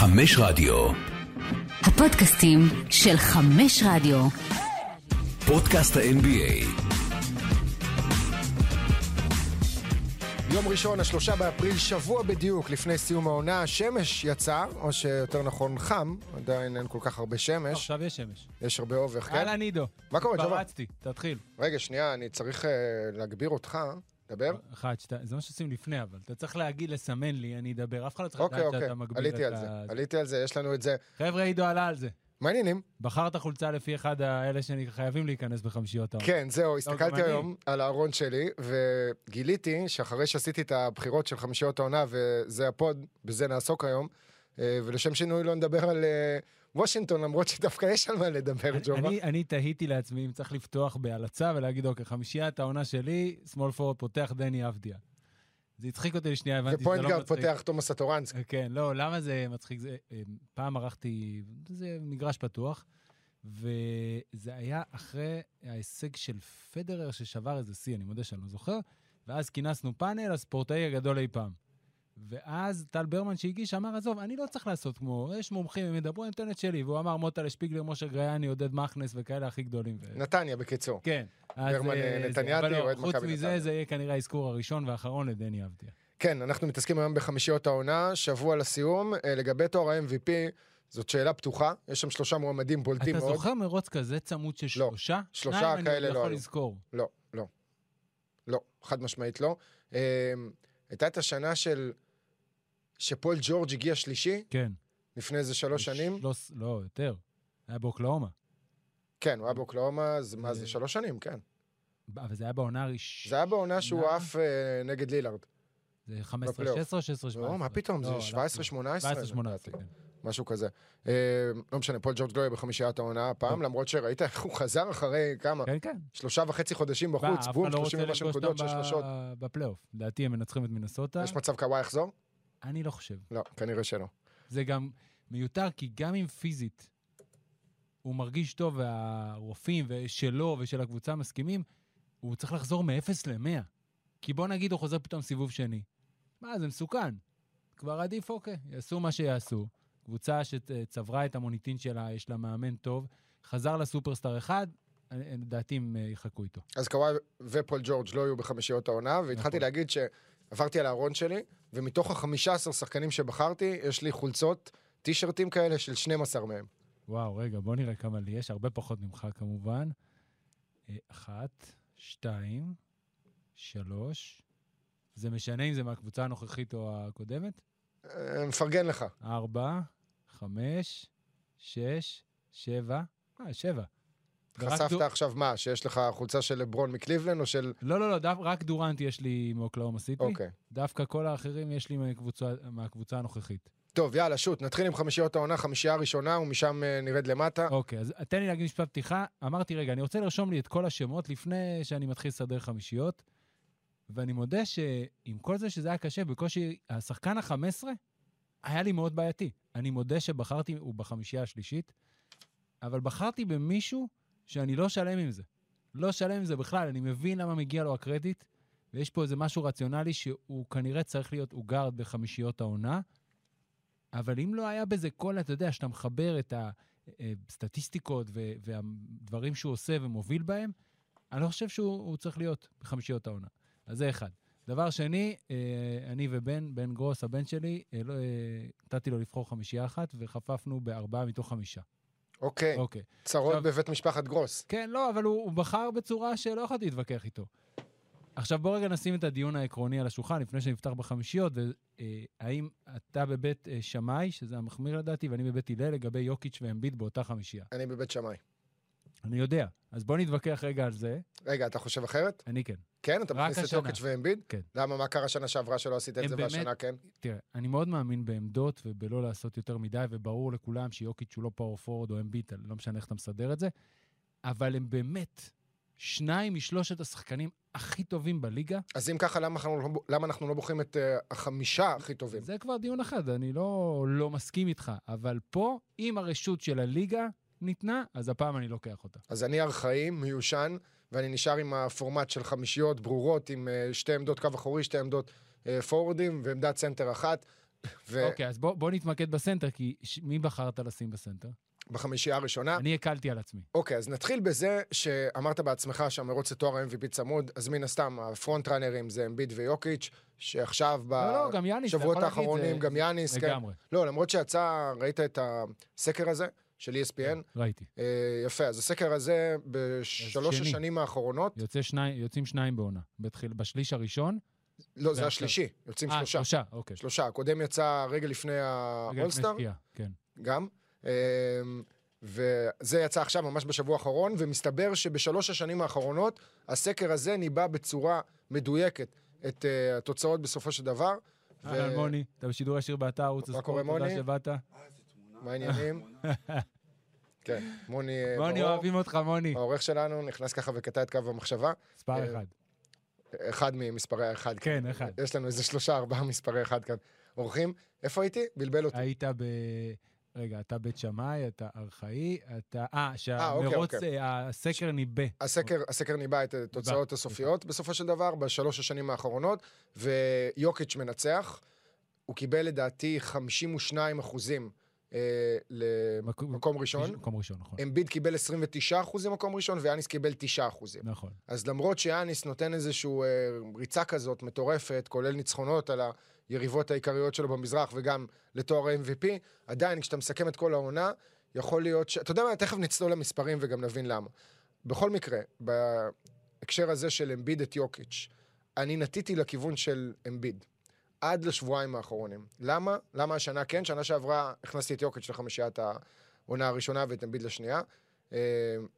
חמש רדיו. הפודקאסטים של חמש רדיו. פודקאסט ה-NBA. יום ראשון, השלושה באפריל, שבוע בדיוק לפני סיום העונה, השמש יצא, או שיותר נכון חם, עדיין אין כל כך הרבה שמש. עכשיו יש שמש. יש הרבה אובך, כן? אהלן עידו. מה קורה, ג'ובה? פרצתי, תתחיל. רגע, שנייה, אני צריך אה, להגביר אותך. דבר. אחד, שתיים, זה מה שעושים לפני, אבל אתה צריך להגיד, לסמן לי, אני אדבר. אף אחד לא צריך אוקיי, לדעת אוקיי, שאתה מגביל עליתי את על זה. ה... עליתי על זה, יש לנו את זה. חבר'ה, עידו עלה על זה. מה העניינים? בחרת חולצה לפי אחד האלה שחייבים להיכנס בחמישיות העונה. כן, זהו, גם הסתכלתי. היום על הארון שלי, וגיליתי שאחרי שעשיתי את הבחירות של חמישיות העונה, וזה ה pod, בזה נעסוק היום, אה, ולשם שינוי לא נדבר על אה, וושינגטון, למרות שדווקא יש על מה לדבר, ג'ובה. אני, אני תהיתי לעצמי אם צריך לפתוח בהלצה ולהגיד, אוקיי, חמישיית העונה שלי, small forward פותח דני אבדיה. זה הצחיק אותי לשנייה, הבנתי שזה ופוינט לא מצחיק. פותח תומאס אטורנסקי. כן, לא, למה זה מצחיק? זה, אה, פעם ערכתי, זה מגרש פתוח, וזה היה אחרי ההישג של פדרר ששבר איזה שיא, אני מודה שאני לא זוכר, ואז כינסנו פאנל, הספורטאי הגדול אי פעם. ואז טל ברמן שהגיש אמר, עזוב, אני לא צריך לעשות כמו, יש מומחים, הם ידברו, אני נותן את שלי. והוא אמר, מוטלה שפיגלר, משה גריאני, עודד מכנס וכאלה הכי גדולים. נתניה, בקיצור. כן. ברמן, אה, נתניאתי, לא, אוהד חוץ מכבי מזה, נתניה. זה יהיה כנראה האזכור הראשון והאחרון לדני אבדיה. כן, אנחנו מתעסקים היום בחמישיות העונה, שבוע לסיום. אה, לגבי תואר ה-MVP, זאת שאלה פתוחה, יש שם שלושה מועמדים בולטים אתה מאוד. זוכר מרוץ כזה צמוד של לא. שלושה? שלושה שניים אני כאלה לא יכול היו. לזכור. לא, לא. לא, חד משמעית לא. אה, הייתה את השנה של... שפול ג'ורג' הגיע שלישי, כן. לפני איזה שלוש שנים. שלוש, לא, יותר. היה באוקלהומה. כן, הוא היה באוקלהומה, אז מה זה, זה- שלוש שנים, כן. אבל זה היה בעונה הראשונה. זה היה בעונה שהוא? עף אה, נגד לילארד. זה 15, בפלייאוף. 16, 16, 17. לא, מה פתאום, זה לא, 17, 18. 17, 18, לדעתי. כן. משהו כזה. אה, לא משנה, פול ג'ורג' לא יהיה בחמישיית העונה הפעם, לא. למרות שראית איך הוא חזר אחרי כמה? כן, כן. שלושה וחצי חודשים בחוץ, בום, אחד לא 30 רוצה ומשהו נקודות, שש שלושות. בפלייאוף. לדעתי הם מנצחים את מינסוטה. יש מצב קוואי יחזור? אני לא חושב. לא, כנראה שלא. זה גם מיותר, כי גם אם פיזית הוא מרגיש טוב והרופאים שלו ושל הקבוצה מסכימים, הוא צריך לחזור מ-0 ל-100. כי בוא נגיד הוא חוזר פתאום סיבוב שני. מה, זה מסוכן. כבר עדיף, אוקיי, יעשו מה שיעשו. קבוצה שצברה את המוניטין שלה, יש לה מאמן טוב, חזר לסופרסטאר אחד, לדעתי הם אה, יחכו איתו. אז קוואי ופול ג'ורג' לא יהיו בחמישיות העונה, והתחלתי נכון. להגיד שעברתי על הארון שלי, ומתוך ה-15 שחקנים שבחרתי, יש לי חולצות, טישרטים כאלה של 12 מהם. וואו, רגע, בוא נראה כמה לי יש, הרבה פחות ממך כמובן. אה, אחת, שתיים, שלוש. זה משנה אם זה מהקבוצה הנוכחית או הקודמת? אה, מפרגן לך. ארבע, חמש, שש, שבע. אה, שבע. חשפת דו- עכשיו מה, שיש לך חולצה של לברון מקליבלן או של... לא, לא, לא, דו... רק דורנט יש לי מאוקלאומה סיטי. אוקיי. דווקא כל האחרים יש לי מהקבוצה, מהקבוצה הנוכחית. טוב, יאללה, שוט, נתחיל עם חמישיות העונה, חמישייה הראשונה, ומשם אה, נרד למטה. אוקיי, אז תן לי להגיד משפט פתיחה. אמרתי, רגע, אני רוצה לרשום לי את כל השמות לפני שאני מתחיל לסדר חמישיות, ואני מודה שעם כל זה שזה היה קשה, בקושי השחקן ה-15 היה לי מאוד בעייתי. אני מודה שבחרתי, הוא בחמישייה השלישית, אבל בחרתי במישהו שאני לא שלם עם זה. לא שלם עם זה בכלל, אני מבין למה מגיע לו הקרדיט, ויש פה איזה משהו רציונלי שהוא כנראה צריך להיות עוגרד בחמישיות העונה, אבל אם לא היה בזה כל, אתה יודע, שאתה מחבר את הסטטיסטיקות ו- והדברים שהוא עושה ומוביל בהם, אני לא חושב שהוא הוא צריך להיות בחמישיות העונה. אז זה אחד. דבר שני, אה, אני ובן, בן גרוס, הבן שלי, אה, לא, אה, נתתי לו לבחור חמישייה אחת, וחפפנו בארבעה מתוך חמישה. אוקיי, אוקיי. צרות עכשיו- בבית משפחת גרוס. כן, לא, אבל הוא, הוא בחר בצורה שלא יכולתי להתווכח איתו. עכשיו בוא רגע נשים את הדיון העקרוני על השולחן לפני שנפתח בחמישיות, והאם אתה בבית אה, שמאי, שזה המחמיר לדעתי, ואני בבית הלל לגבי יוקיץ' ואמביט באותה חמישייה. אני בבית שמאי. אני יודע. אז בוא נתווכח רגע על זה. רגע, אתה חושב אחרת? אני כן. כן? אתה מכניס את. יוקיץ' ואמביד? כן. למה, מה קרה שנה שעברה שלא עשית את זה באמת- והשנה כן? תראה, אני מאוד מאמין בעמדות ובלא לעשות יותר מדי, וברור לכולם שיוקיץ' הוא לא פאור פורד או אמביט, לא משנה איך אתה מסדר את זה, אבל הם באמת שניים משלושת השחקנים הכי טובים בליגה. אז אם ככה, למה אנחנו לא- למה אנחנו לא בוחרים את אה, החמישה הכי טובים? זה כבר דיון אחד, אני לא, לא מסכים איתך, אבל פה, אם הרשות של הליגה ניתנה, אז הפעם אני לוקח אותה. אז אני ארכאי, מיושן, ואני נשאר עם הפורמט של חמישיות ברורות, עם אה, שתי עמדות קו אחורי, שתי עמדות אה, פורורדים ועמדת סנטר אחת. ובחמישייה אוקיי, אז בוא בוא נתמקד בסנטר, כי ש- מי בחרת לשים בסנטר? הראשונה. אני הקלתי על עצמי. אוקיי, אז נתחיל בזה שאמרת בעצמך שהמרוץ לתואר ה-MVP צמוד, אז מן הסתם הפרונט ראנרים זה אמביד ויוקיץ', שעכשיו לא, לא, בשבועות להגיד, האחרונים, זה- גם יאניס, כן. לגמרי. לא, למרות שיצא, ראית את הסקר הזה של ESPN? ראיתי. אה, יפה, אז הסקר הזה בשלוש שני. השנים האחרונות, יוצא שניים, יוצאים שניים בעונה. בתחיל, בשליש הראשון. לא, זה. השלישי, יוצאים אה, שלושה. שלושה, אוקיי. שלושה, הקודם יצא רגע לפני רגע לפני האולסטאר, שקיעה, כן. גם. אה, וזה יצא עכשיו, ממש בשבוע האחרון, ומסתבר שבשלוש השנים האחרונות, הסקר הזה ניבא בצורה מדויקת את אה, התוצאות בסופו של דבר. ו- אהלן מוני, אתה בשידור ישיר באתר ערוץ הספורט, תודה? שבאת. מה העניינים? כן, מוני אה, מוני, אוהבים אותך, מוני. העורך שלנו, נכנס ככה וקטע את קו המחשבה. מספר אה, אחד. אחד ממספרי האחד. כן, אחד. יש לנו איזה שלושה, ארבעה מספרי אחד כאן. אורחים, איפה הייתי? בלבל אותי. היית ב... רגע, אתה בית שמאי, אתה ארכאי, אתה... אה, אוקיי, שהמרוץ, אוקיי. אה, הסקר ניבא. הסקר, הסקר ניבא את התוצאות הסופיות בסופו של דבר, בשלוש השנים האחרונות, ויוקיץ' מנצח. הוא קיבל לדעתי 52 אחוזים אה, למקום ראשון. מקום ראשון, נכון. אמביד קיבל 29 אחוזים מקום ראשון, ויאניס קיבל 9 אחוזים. נכון. אז למרות שיאניס נותן איזושהי אה, ריצה כזאת מטורפת, כולל ניצחונות על היריבות העיקריות שלו במזרח וגם לתואר ה-MVP, עדיין כשאתה מסכם את כל העונה, יכול להיות ש... אתה יודע מה, תכף נצלול למספרים וגם נבין למה. בכל מקרה, בהקשר הזה של אמביד את יוקיץ', אני נטיתי לכיוון של אמביד. עד לשבועיים האחרונים. למה? למה השנה כן? שנה שעברה הכנסתי את יוקיץ' לחמישיית העונה הראשונה ואת אמביד לשנייה. אה,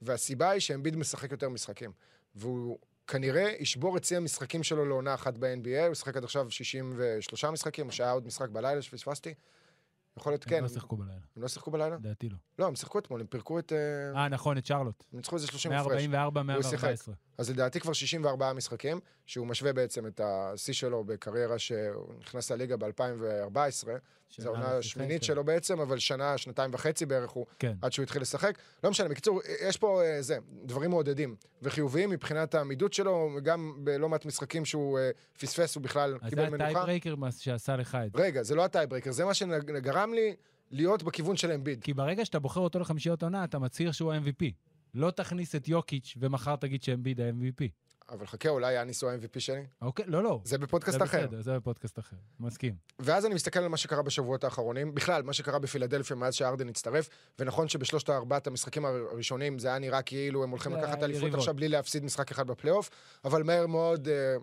והסיבה היא שאמביד משחק יותר משחקים. והוא כנראה ישבור את שיא המשחקים שלו לעונה אחת ב-NBA, הוא שיחק עד עכשיו 63 משחקים, או שהיה עוד משחק בלילה שפספסתי. יכול להיות, הם כן. לא שיחקו בלילה, הם לא שיחקו בלילה? לדעתי לא. לא, הם שיחקו אתמול, הם פירקו את... אה, אה, נכון, את שרלוט. הם ניצחו איזה 30 הפרש. 144, הוא שיחק. 114. אז לדעתי כבר 64 משחקים, שהוא משווה בעצם את השיא שלו בקריירה שהוא נכנס לליגה ב-2014. זו העונה השמינית שלו בעצם, אבל שנה, שנתיים וחצי בערך הוא כן. עד שהוא התחיל לשחק. לא משנה, בקיצור, יש פה אה, זה, דברים מעודדים וחיוביים מבחינת העמידות שלו, גם בלא מעט משחקים שהוא אה, פספס, הוא בכלל אז קיבל זה מנוחה. הטייברייקר מה שעשה לך את זה. רגע, זה לא ה tiebreaker, זה מה שגרם לי להיות בכיוון של אמביד. כי ברגע שאתה בוחר אותו לחמישיות עונה, אתה מצהיר שהוא ה-MVP. לא תכניס את יוקיץ' ומחר תגיד שאמביד ה-MVP. אבל חכה, אולי יאניס הוא ה-MVP שלי? אוקיי? לא, לא. זה בפודקאסט זה אחר. בסדר, זה בפודקאסט אחר. מסכים. ואז אני מסתכל על מה שקרה בשבועות האחרונים, בכלל, מה שקרה בפילדלפיה מאז שהארדן הצטרף, ונכון שבשלושת ארבעת המשחקים הראשונים זה היה נראה כאילו הם הולכים לקחת אליפות. עכשיו בלי להפסיד משחק אחד בפלייאוף, אבל מהר מאוד אה,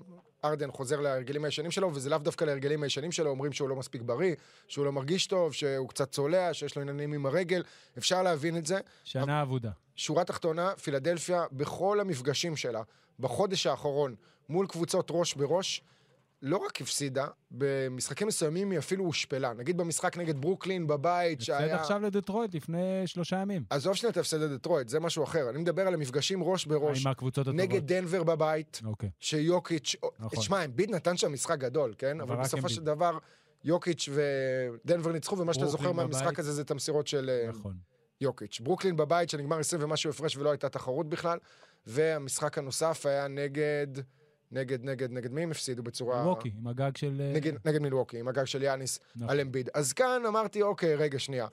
ארדן חוזר להרגלים הישנים שלו, וזה לאו דווקא להרגלים הישנים שלו, אומרים שהוא לא מספיק בריא, שהוא לא מרגיש טוב, שהוא קצת צולע, שיש לו עניינים עם הרגל, אפשר להבין את זה. שנה אבודה. שורה תחתונה, פילדלפיה, בכל המפגשים שלה, בחודש האחרון, מול קבוצות ראש בראש, לא רק הפסידה, במשחקים מסוימים היא אפילו הושפלה. נגיד במשחק נגד ברוקלין בבית, הפסד שהיה... עכשיו לדטרויט לפני שלושה ימים. עזוב שנייה את ההפסד לדטרויט, זה משהו אחר. אני מדבר על המפגשים ראש בראש, עם הקבוצות הטובות. נגד דנבר בבית, אוקיי. שיוקיץ'... נכון. תשמע, אמביד נתן שם משחק גדול, כן? אבל בסופו. של דבר, יוקיץ' ודנבר ניצחו, ומה שאתה זוכר מהמשחק. הזה זה את המסירות של... אה, נכון. יוקיץ'. ברוקלין בבית שנגמר 20 ומשהו הפרש ולא הייתה תחרות בכלל, והמשחק הנוסף היה נגד, נגד, נגד, נגד מי הם הפסידו בצורה... ווקי, עם הגג של... אה, נגד, נגד מילווקי, עם הגג של יאניס נכון. על אמביד. אז כאן אמרתי, אוקיי, רגע, שנייה.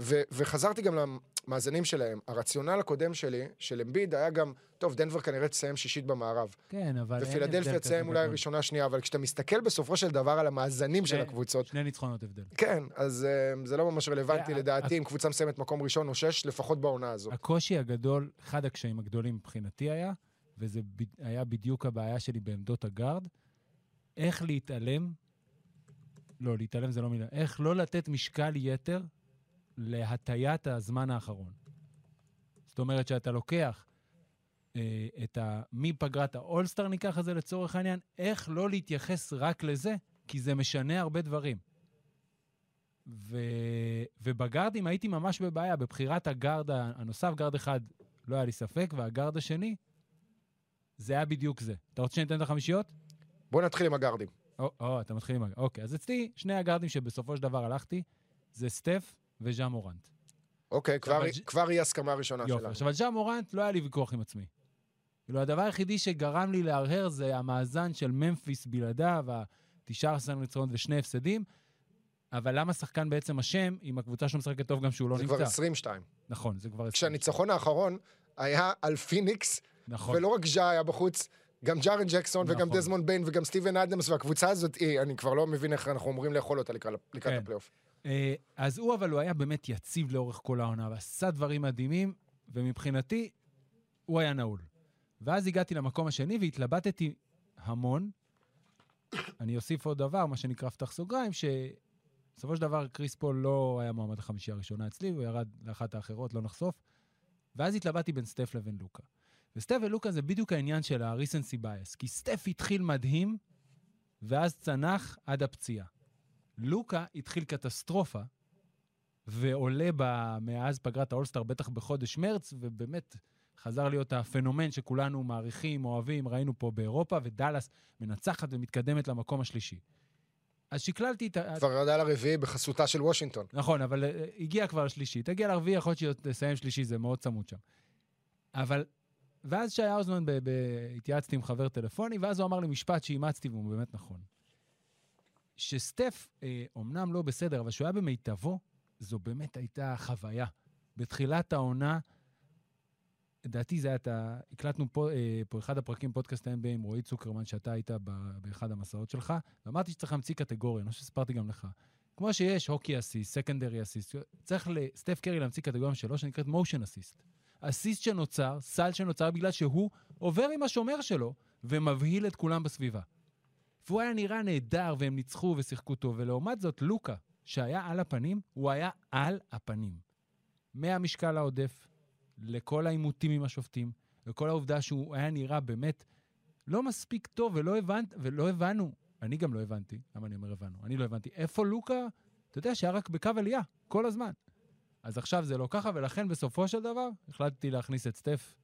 ו- וחזרתי גם למאזנים שלהם. הרציונל הקודם שלי, של אמביד, היה גם, טוב, דנבר כנראה תסיים שישית במערב. כן, אבל... ופילדלפיה תסיים אולי. ראשונה, שנייה, אבל כשאתה מסתכל בסופו של דבר על המאזנים של שני- הקבוצות, שני ניצחונות הבדל. כן, אז uh, זה לא ממש רלוונטי אה, לדעתי אה, אם קבוצה מסיימת מקום ראשון או שש, לפחות בעונה הזו. הקושי הגדול, אחד הקשיים הגדולים מבחינתי היה, וזה היה בדיוק הבעיה שלי בעמדות הגארד, איך להתעלם, לא, להתעלם זה לא מילה, איך לא לתת משקל יתר להטיית הזמן האחרון. זאת אומרת שאתה לוקח אה, את ה... מפגרת האולסטאר, ניקח את זה לצורך העניין, איך לא להתייחס רק לזה, כי זה משנה הרבה דברים. ו... ובגארדים הייתי ממש בבעיה, בבחירת הגארד הנוסף, גארד אחד, לא היה לי ספק, והגארד השני, זה היה בדיוק זה. אתה רוצה שניתן את החמישיות? בואו נתחיל עם הגארדים. או, או, אתה מתחיל עם... הגארד. אוקיי, אז אצלי, שני הגארדים שבסופו של דבר הלכתי, זה סטף וג'ה מורנט. אוקיי, כבר, היא הסכמה ראשונה יופי. שלנו. עכשיו, על ג'ה מורנט לא היה לי ויכוח עם עצמי. כאילו, הדבר היחידי שגרם לי להרהר זה המאזן של ממפיס בלעדיו, ה-19 ניצחונות ושני הפסדים. אבל למה שחקן בעצם אשם אם הקבוצה שלו משחקת טוב גם שהוא לא זה נמצא? כבר 22. נכון, זה כבר... כשהניצחון האחרון היה על פיניקס, נכון. ולא רק ג'ה היה בחוץ, גם ג'ארן ג'קסון וגם נכון. דזמונד ביין וגם סטיבן אדמס, והקבוצה הזאת, היא, אני כבר לא מבין איך אנחנו אמורים לאכול אותה לקראת כן. הפלייאוף. אה, אז הוא, אבל הוא היה באמת יציב לאורך כל העונה, ועשה דברים מדהימים, ומבחינתי, הוא היה נעול. ואז הגעתי למקום השני והתלבטתי המון. אני אוסיף עוד דבר, מה שנקרא פתח סוגריים, שבסופו של דבר קריס פול לא היה מועמד לחמישייה הראשונה אצלי, הוא ירד לאחת האחרות, לא נחשוף. ואז התלבטתי בין סטף לבין לוקה. וסטף ולוקה זה בדיוק העניין של ה-recency bias, כי סטף התחיל מדהים, ואז צנח עד הפציעה. לוקה התחיל קטסטרופה, ועולה ב- מאז פגרת האולסטאר, בטח בחודש מרץ, ובאמת חזר להיות הפנומן שכולנו מעריכים, אוהבים, ראינו פה באירופה, ודאלאס מנצחת ומתקדמת למקום השלישי. אז שקללתי את ה... כבר ירדה לרביעי בחסותה של וושינגטון. נכון, אבל אה, הגיע כבר לשלישי. תגיע לרביעי, יכול להיות שתסיים שלישי, זה מאוד צמוד שם. אבל, ואז שי האוזמן, ב- ב- התייעצתי עם חבר טלפוני, ואז הוא אמר לי משפט שאימצתי, והוא באמת נכון. שסטף, אה, אומנם לא בסדר, אבל כשהוא היה במיטבו, זו באמת הייתה חוויה. בתחילת העונה, לדעתי זה היה את ה... הקלטנו פה, אה, פה אחד הפרקים, פודקאסט ה-NBA עם רועי צוקרמן, שאתה היית באחד המסעות שלך, ואמרתי שצריך להמציא קטגוריה, אני חושב שסיפרתי גם לך. כמו שיש הוקי אסיסט, סקנדרי אסיסט, צריך לסטף קרי להמציא קטגוריה שלו שנקראת מושן אסיסט. אסיסט שנוצר, סל שנוצר בגלל שהוא עובר עם השומר שלו ומבהיל את כולם בסביבה. והוא היה נראה נהדר והם ניצחו ושיחקו טוב, ולעומת זאת לוקה, שהיה על הפנים, הוא היה על הפנים. מהמשקל העודף, לכל העימותים עם השופטים, לכל העובדה שהוא היה נראה באמת לא מספיק טוב, ולא, הבנת, ולא הבנו, אני גם לא הבנתי, למה אני אומר הבנו? אני לא הבנתי, איפה לוקה, אתה יודע, שהיה רק בקו עלייה, כל הזמן. אז עכשיו זה לא ככה, ולכן בסופו של דבר החלטתי להכניס את סטף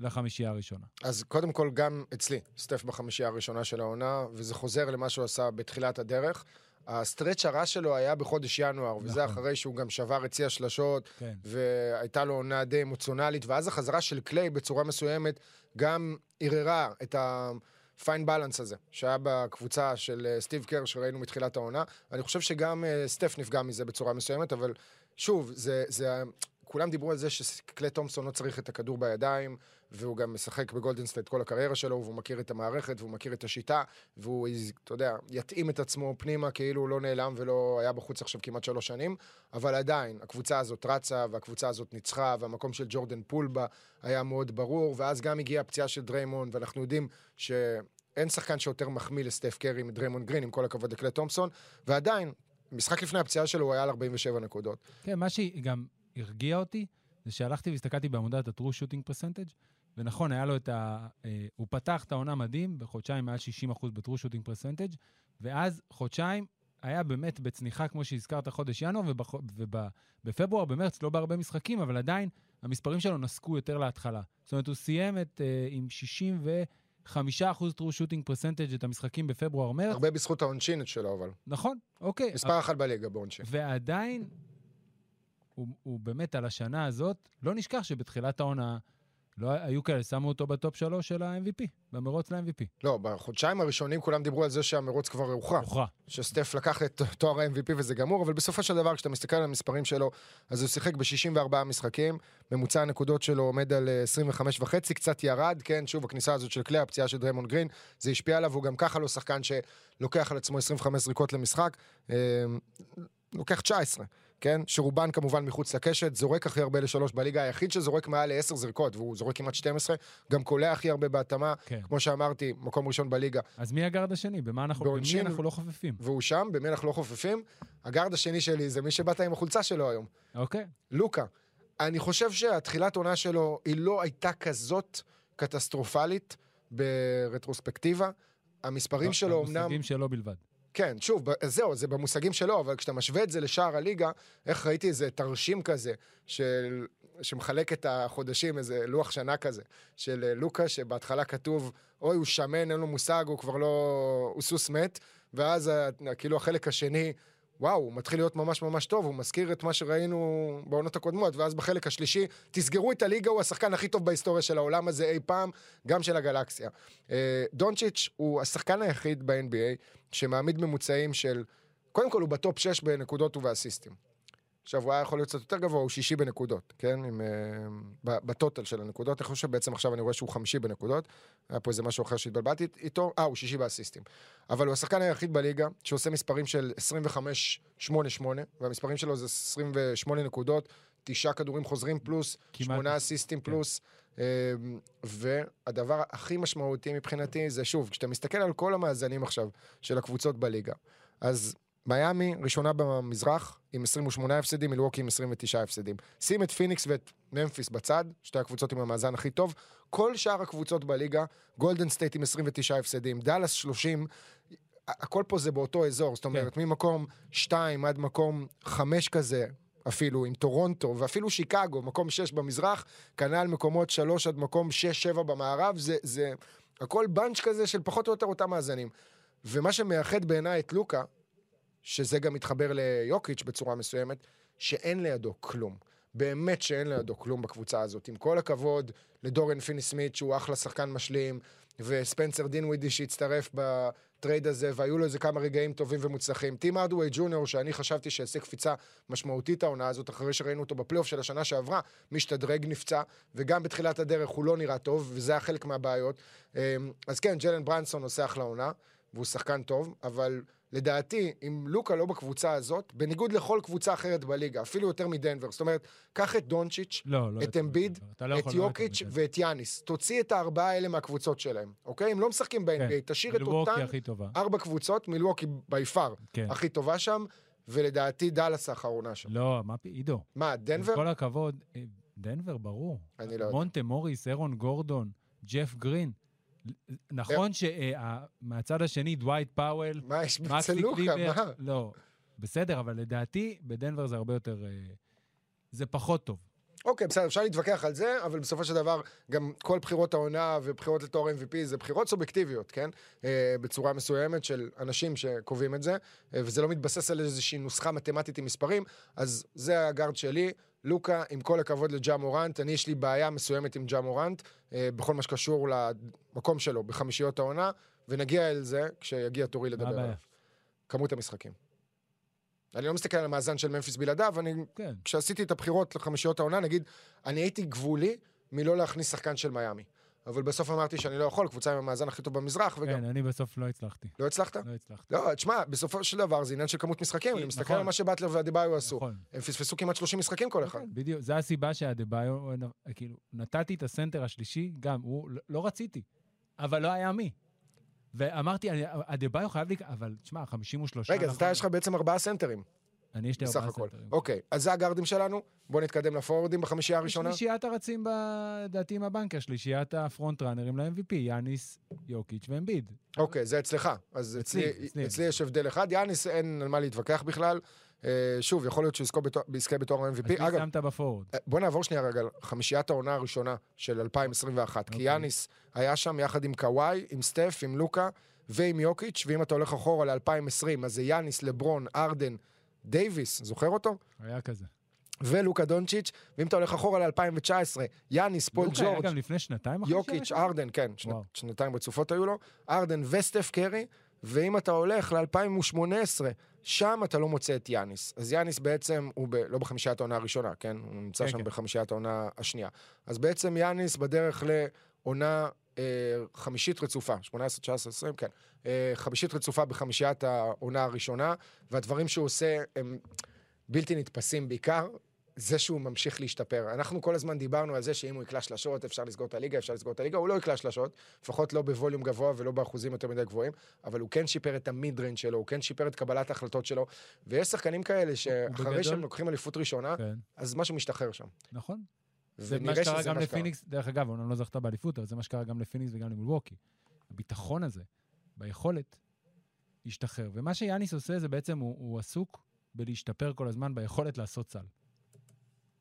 לחמישייה הראשונה. אז קודם כל, גם אצלי, סטף בחמישייה הראשונה של העונה, וזה חוזר למה שהוא עשה בתחילת הדרך. ה stretch הרע שלו היה בחודש ינואר, וזה נכון. אחרי שהוא גם שבר את שיא השלשות, כן. והייתה לו עונה די אמוציונלית, ואז החזרה של קליי בצורה מסוימת גם ערערה את ה fine balance הזה, שהיה בקבוצה של אה, סטיב קר שראינו מתחילת העונה. אני חושב שגם אה, סטף נפגע מזה בצורה מסוימת, אבל שוב, זה, זה, כולם דיברו על זה שקליי תומפסון לא צריך את הכדור בידיים, והוא גם משחק בגולדן סטייט כל הקריירה שלו, והוא מכיר את המערכת, והוא מכיר את השיטה, והוא, אתה יודע, יתאים את עצמו פנימה כאילו הוא לא נעלם ולא היה בחוץ עכשיו כמעט שלוש שנים, אבל עדיין, הקבוצה הזאת רצה, והקבוצה הזאת ניצחה, והמקום של ג'ורדן פול בה היה מאוד ברור, ואז גם הגיעה הפציעה של דריימון, ואנחנו יודעים ש... אין שחקן שיותר מחמיא לסטף קרי מדריימון גרין, עם כל הכבוד לקליי תומפסון, ועדיין, משחק לפני הפציעה שלו היה על 47 נקודות. כן, מה שגם הרגיע אותי, זה שהלכתי והסתכלתי בעמודת ה-true shooting percentage, ונכון, היה לו את ה... אה, הוא פתח את העונה מדהים, בחודשיים מעל 60% ב-true shooting percentage, ואז חודשיים היה באמת בצניחה, כמו שהזכרת, חודש ינואר, ובפברואר, במרץ, לא בהרבה משחקים, אבל עדיין המספרים שלו נסקו יותר להתחלה. זאת אומרת, הוא סיים את, אה, עם 65% true shooting percentage את המשחקים בפברואר-מרץ. הרבה בזכות העונשין שלו, אבל. נכון, אוקיי. מספר אחת בליגה בעונשין. ועדיין, הוא, הוא באמת על השנה הזאת, לא נשכח שבתחילת העונה, לא היו כאלה, שמו אותו בטופ שלוש של ה-MVP, במרוץ ל-MVP. לא, בחודשיים הראשונים כולם דיברו על זה שהמרוץ כבר הוכרע. הוכרע. שסטף לקח את תואר ה-MVP וזה גמור, אבל בסופו של דבר, כשאתה מסתכל על המספרים שלו, אז הוא שיחק ב-64 משחקים, ממוצע הנקודות שלו עומד על אה, 25 וחצי, קצת ירד, כן, שוב, הכניסה הזאת של קליי, הפציעה של דריימון גרין, זה השפיע עליו, הוא גם ככה לא שחקן שלוקח על עצמו 25 זריקות למשחק, אה, לוקח 19. כן? שרובן כמובן מחוץ לקשת, זורק הכי הרבה לשלוש בליגה, היחיד שזורק מעל לעשר זריקות, והוא זורק כמעט 12, גם קולע הכי הרבה בהתאמה, כן. כמו שאמרתי, מקום ראשון בליגה. אז מי הגארד השני? במה אנחנו, בעונשין- במי אנחנו לא חופפים? והוא שם, במי אנחנו לא חופפים. הגארד השני שלי זה מי שבאת עם החולצה שלו היום, אוקיי. לוקה. אני חושב שהתחילת עונה שלו היא לא הייתה כזאת קטסטרופלית ברטרוספקטיבה. המספרים שלו אמנם... במושגים שלו בלבד. כן, שוב, זהו, זה במושגים שלו, אבל כשאתה משווה את זה לשאר הליגה, איך ראיתי איזה תרשים כזה, של... שמחלק את החודשים, איזה לוח שנה כזה, של אה, לוקה, שבהתחלה כתוב, אוי, הוא שמן, אין לו מושג, הוא כבר לא... הוא סוס מת, ואז ה- כאילו החלק השני, וואו, הוא מתחיל להיות ממש ממש טוב, הוא מזכיר את מה שראינו בעונות הקודמות, ואז בחלק השלישי, תסגרו את הליגה, הוא השחקן הכי טוב בהיסטוריה של העולם הזה אי פעם, גם של הגלקסיה. אה, דונצ'יץ' הוא השחקן היחיד ב-NBA שמעמיד ממוצעים של קודם כל הוא בטופ 6 בנקודות ובאסיסטים. עכשיו, הוא היה יכול להיות קצת יותר גבוה, הוא שישי בנקודות, כן? עם, uh, בטוטל של הנקודות. אני חושב שבעצם עכשיו אני רואה שהוא חמישי בנקודות. היה פה איזה משהו אחר שהתבלבלתי איתו. אה, הוא שישי באסיסטים. אבל הוא השחקן היחיד בליגה שעושה מספרים של 25-8-8, והמספרים שלו זה 28 נקודות, תשעה כדורים חוזרים פלוס. שמונה אסיסטים כן. פלוס. אה, והדבר הכי משמעותי מבחינתי זה, שוב, כשאתה מסתכל על כל המאזנים עכשיו של הקבוצות בליגה, אז מיאמי ראשונה במזרח עם 28 הפסדים, מילווקי עם 29 הפסדים. שים את פיניקס ואת ממפיס בצד, שתי הקבוצות עם המאזן הכי טוב. כל שאר הקבוצות בליגה, גולדן סטייט עם 29 הפסדים, דאלאס 30, הכל פה זה באותו אזור, זאת אומרת, ממקום 2 עד מקום 5 כזה, אפילו עם טורונטו, ואפילו שיקגו, מקום 6 במזרח, כנ"ל מקומות 3 עד מקום 6-7 במערב, זה, זה הכל bunch כזה של פחות או יותר אותם מאזנים. ומה שמייחד בעיניי את לוקה, שזה גם מתחבר ליוקיץ' בצורה מסוימת, שאין לידו כלום. באמת שאין לידו כלום בקבוצה הזאת. עם כל הכבוד לדורן פיני סמית, שהוא אחלה שחקן משלים, וספנסר דינווידי שהצטרף ב trade הזה, והיו לו איזה כמה רגעים טובים ומוצלחים. טים הארדוויי ג'וניור, שאני חשבתי שיעשה קפיצה משמעותית העונה הזאת, אחרי שראינו אותו בפלייאוף של השנה שעברה, משתדרג נפצע, וגם בתחילת הדרך הוא לא נראה טוב, וזה היה חלק מהבעיות. אמ, אז כן, ג'לן ברנסון עושה אחלה עונה, והוא שחקן טוב, אבל לדעתי, אם לוקה לא בקבוצה הזאת, בניגוד לכל קבוצה אחרת בליגה, אפילו יותר מדנבר, זאת אומרת, קח את דונצ'יץ', לא, לא. את אמביד, לא את לא יוקיץ' מדנבר. ואת יאניס. תוציא את הארבעה האלה מהקבוצות שלהם, אוקיי? הם לא משחקים ב-NBA, כן, תשאיר את אותן. ארבע קבוצות, מילווקי by far כן. הכי טובה שם, ולדעתי דאלאס האחרונה שם. לא, מה. עידו. מה, עם דנבר? כל הכבוד, אה, דנבר, ברור. אני לא יודע. מונטה מוריס, אירון גורדון, ג'ף גרין. נכון שמהצד השני, דווייט פאוול, מה יש? קליבר, מה? לא, בסדר, אבל לדעתי, בדנבר זה הרבה יותר... אה, זה פחות טוב. אוקיי, בסדר, אפשר להתווכח על זה, אבל בסופו של דבר, גם כל בחירות העונה ובחירות לתואר MVP זה בחירות סובייקטיביות, כן? אה, בצורה מסוימת של אנשים שקובעים את זה, אה, וזה לא מתבסס על איזושהי נוסחה מתמטית עם מספרים, אז זה הגארד שלי. לוקה, עם כל הכבוד לג'ה מורנט, אני יש לי בעיה מסוימת עם ג'ה מורנט, אה, בכל מה שקשור למקום שלו בחמישיות העונה, ונגיע אל זה כשיגיע תורי לדבר? עליו. כמות המשחקים. אני לא מסתכל על המאזן של ממפיס בלעדיו, אני כן. כשעשיתי את הבחירות לחמישיות העונה, נגיד, אני הייתי גבולי מלא להכניס שחקן של מיאמי. אבל בסוף אמרתי שאני לא יכול, קבוצה עם המאזן הכי טוב במזרח, וגם... כן, אני בסוף לא הצלחתי. לא הצלחת? לא הצלחתי. לא, תשמע, בסופו של דבר זה עניין של כמות משחקים, אני מסתכל נכון. על מה שבטלר ואדיבאיו עשו. נכון. הם פספסו כמעט 30 משחקים כל אחד. כן, בדיוק, זו הסיבה שהדה-ביו, כאילו, נתתי את הסנטר השלישי, גם, הוא, לא- לא רציתי, אבל לא היה מי. ואמרתי, הדה-ביו חייב לי, אבל תשמע, 53... רגע, אז נכון. אתה יש לך בעצם ארבעה סנטרים, אני יש לי בסך ארבעה הכל. סנטרים. אוקיי, אז זה הגארדים שלנו, בואו נתקדם לפורורדים בחמישייה הראשונה. שלישיית הרצים, לדעתי, עם הבנקר, שלישיית הפרונט ראנרים ל-MVP, יאניס, יוקיץ' ואמביד. אוקיי, זה אצלך. אז אצלי, אצלי, אצלי. אצלי יש הבדל אחד. יאניס, אין על מה להתווכח בכלל. אה, שוב, יכול להיות שהוא בתואר- יזכה בתואר אז ה-MVP. מי אגב, שמת בפורוד? אה, בוא נעבור שנייה רגע חמישיית העונה הראשונה של 2021. כי אוקיי. יאניס היה שם יחד עם קוואי, עם סטף, עם לוקה ועם יוקיץ', ואם אתה הולך אחורה ל-2020, אז זה יאניס, לברון, ארדן, דייוויס, זוכר אותו? היה כזה. ולוקה דונצ'יץ', ואם אתה הולך אחורה ל-2019, יאניס, פול לוקה היה ג'ורג', גם לפני שנתיים יוקיץ'? הארדן, כן, שנת, וואו. שנתיים רצופות היו לו, הארדן וסטף קרי, ואם אתה הולך ל-2018, שם אתה לא מוצא את יאניס. אז יאניס בעצם, הוא ב, לא בחמישיית העונה הראשונה, כן? הוא נמצא כן, שם כן. בחמישיית העונה השנייה. אז בעצם יאניס בדרך לעונה חמישית רצופה, 18, 19, 20, כן. אה, חמישית רצופה בחמישיית העונה הראשונה, והדברים שהוא עושה הם בלתי נתפסים בעיקר. זה שהוא ממשיך להשתפר. אנחנו כל הזמן דיברנו על זה שאם הוא יקלע שלשות, אפשר לסגור את הליגה, אפשר לסגור את הליגה, הוא לא יקלע שלשות, לפחות לא ב volume גבוה ולא באחוזים יותר מדי גבוהים, אבל הוא כן שיפר את ה mid-range שלו, הוא כן שיפר את קבלת ההחלטות שלו, ויש שחקנים כאלה שאחרי שהם לוקחים אליפות ראשונה, כן, אז משהו משתחרר שם. נכון. זה מה שקרה גם. לפיניקס, דרך אגב, אומנם לא זכתה באליפות, אבל זה מה שקרה גם לפיניקס וגם למילווקי. הביטחון הזה, ביכולת, השתחרר. ומה שיאניס עושה זה בעצם, הוא, הוא עסוק בלהשתפר כל הזמן ביכולת לעשות סל.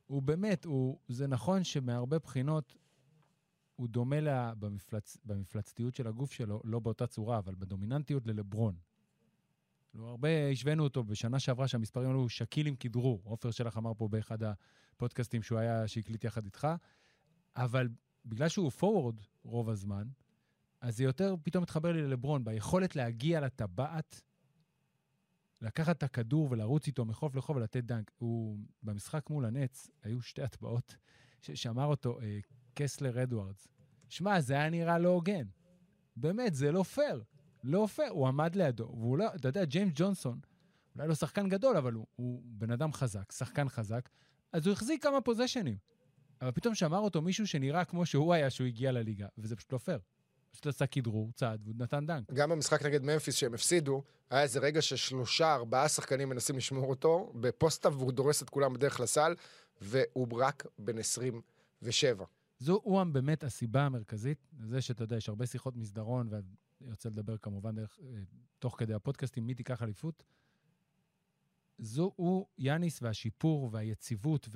הוא באמת, הוא, זה נכון שמהרבה בחינות הוא דומה לה, במפלצ, במפלצתיות של הגוף שלו, לא באותה צורה, אבל בדומיננטיות ללברון. לא, הרבה השווינו אותו בשנה שעברה שהמספרים האלו שקיל עם כדרור. עופר שלח אמר פה באחד הפודקאסטים שהוא היה, שהקליט יחד איתך, אבל בגלל שהוא פורוורד רוב הזמן, אז זה יותר פתאום מתחבר לי ללברון, ביכולת להגיע לטבעת לקחת את הכדור ולרוץ איתו מחוף לחוף ולתת dunk. הוא, במשחק מול הנץ, היו שתי הטבעות שאמר אותו אה, קסלר אדוארדס. שמע, זה היה נראה לא הוגן. באמת, זה לא פייר. לא פייר. הוא עמד לידו, והוא לא, אתה יודע, ג'יימס ג'ונסון, אולי לא שחקן גדול, אבל הוא, הוא בן אדם חזק, שחקן חזק, אז הוא החזיק כמה position ים. אבל פתאום שמר אותו מישהו שנראה כמו שהוא היה שהוא הגיע לליגה, וזה פשוט לא פייר. פשוט עשה כדרור, צעד, והוא נתן דנק. גם במשחק נגד ממפיס שהם הפסידו, היה איזה רגע ששלושה, ארבעה שחקנים מנסים לשמור אותו ב post-up, והוא דורס את כולם בדרך לסל, והוא רק בן 27. זו באמת הסיבה המרכזית, זה שאתה יודע, יש הרבה שיחות מסדרון, ואני רוצה לדבר כמובן דרך, אה, תוך כדי הפודקאסטים, מי תיקח אליפות. זו הוא, יאניס, והשיפור והיציבות,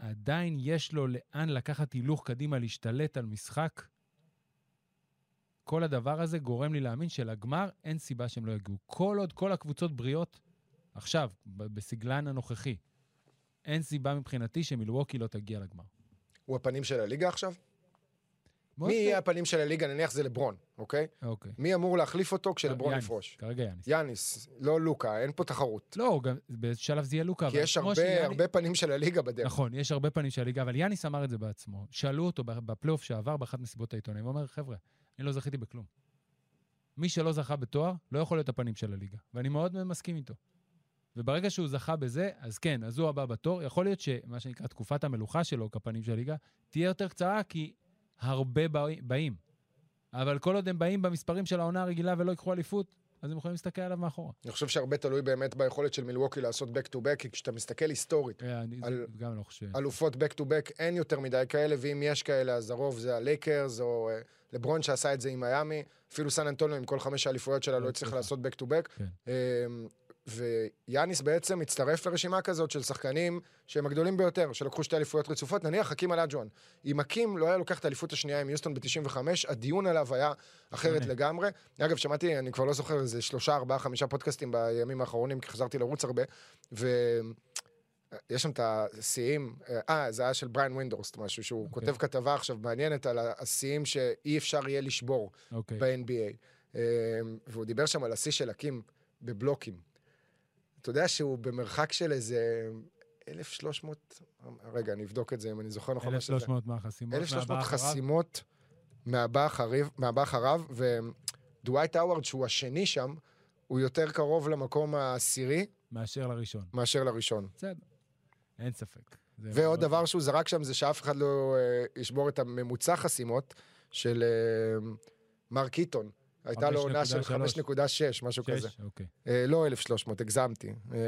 ועדיין יש לו לאן לקחת הילוך קדימה, להשתלט על משחק. כל הדבר הזה גורם לי להאמין שלגמר אין סיבה שהם לא יגיעו. כל עוד כל הקבוצות בריאות, עכשיו, בסגלן הנוכחי, אין סיבה מבחינתי שמילווקי לא תגיע לגמר. הוא הפנים של הליגה עכשיו? מי. יהיה הפנים של הליגה? נניח זה לברון, אוקיי? אוקיי. מי אמור להחליף אותו כשלברון יפרוש? כרגע יאניס. יאניס, לא לוקה, אין פה תחרות. לא, גם באיזשהו שלב זה יהיה לוקה. כי יש הרבה, הרבה פנים של הליגה בדרך. נכון, יש הרבה פנים של הליגה, אבל יאניס אמר את זה בעצמו. שאלו אותו בפלייאוף שעבר באחת מסיבות העיתונאים, הוא אומר, חבר'ה, אני לא זכיתי בכלום. מי שלא זכה בתואר, לא יכול להיות הפנים של הליגה. ואני מאוד מסכים איתו. וברגע שהוא זכה בזה, אז כן, אז הוא הבא בתור. יכול להיות שמה שנקרא תקופת המלוכה שלו כפנים של הליגה, תהיה יותר קצרה, כי הרבה בא- באים. אבל כל עוד הם באים במספרים של העונה הרגילה ולא ייקחו אליפות, אז הם יכולים להסתכל עליו מאחורה. אני חושב שהרבה תלוי באמת ביכולת של מילווקי לעשות back to back, כי כשאתה מסתכל היסטורית, אה, אני על- לא חושב. אלופות back to back, אין יותר מדי כאלה, ואם יש כאלה, אז הרוב זה הלייקרס, או אה, לברון שעשה את זה עם מיאמי, אפילו סן אנטוניו עם כל חמש האליפויות שלה לא לא הצליח. לעשות back to back. כן. ויאניס בעצם מצטרף לרשימה כזאת של שחקנים שהם הגדולים ביותר, שלקחו שתי אליפויות רצופות, נניח חכים אלאג'ואן. אם חכים לא היה לוקח את האליפות השנייה עם יוסטון ב-95, הדיון עליו היה אחרת. לגמרי. אגב, שמעתי, אני כבר לא זוכר, איזה שלושה, ארבעה, חמישה פודקאסטים בימים האחרונים, כי חזרתי לרוץ הרבה, ו... יש שם את השיאים, אה, זה היה של בריין ווינדורסט, משהו שהוא אוקיי. כותב כתבה עכשיו מעניינת על השיאים שאי אפשר יהיה לשבור אוקיי. ב-NBA. אה, והוא דיבר שם על השיא של חכים בבלוקים. אתה יודע שהוא במרחק של איזה 1,300, רגע, אני אבדוק את זה אם אני זוכר נכון. מה שזה. 1,300 מהחסימות. 1,300 מהבא אחריו. חסימות מהבא אחריו, ודווייט האווארד, שהוא השני שם, הוא יותר קרוב למקום העשירי מאשר לראשון. מאשר לראשון. בסדר. אין ספק. ועוד לא- דבר שהוא זרק שם זה שאף אחד לא אה, ישבור את הממוצע חסימות של אה, מר קיטון. הייתה לו עונה של 5.3. 5.6, משהו כזה. שש, אוקיי. אה, לא 1,300, הגזמתי. אה,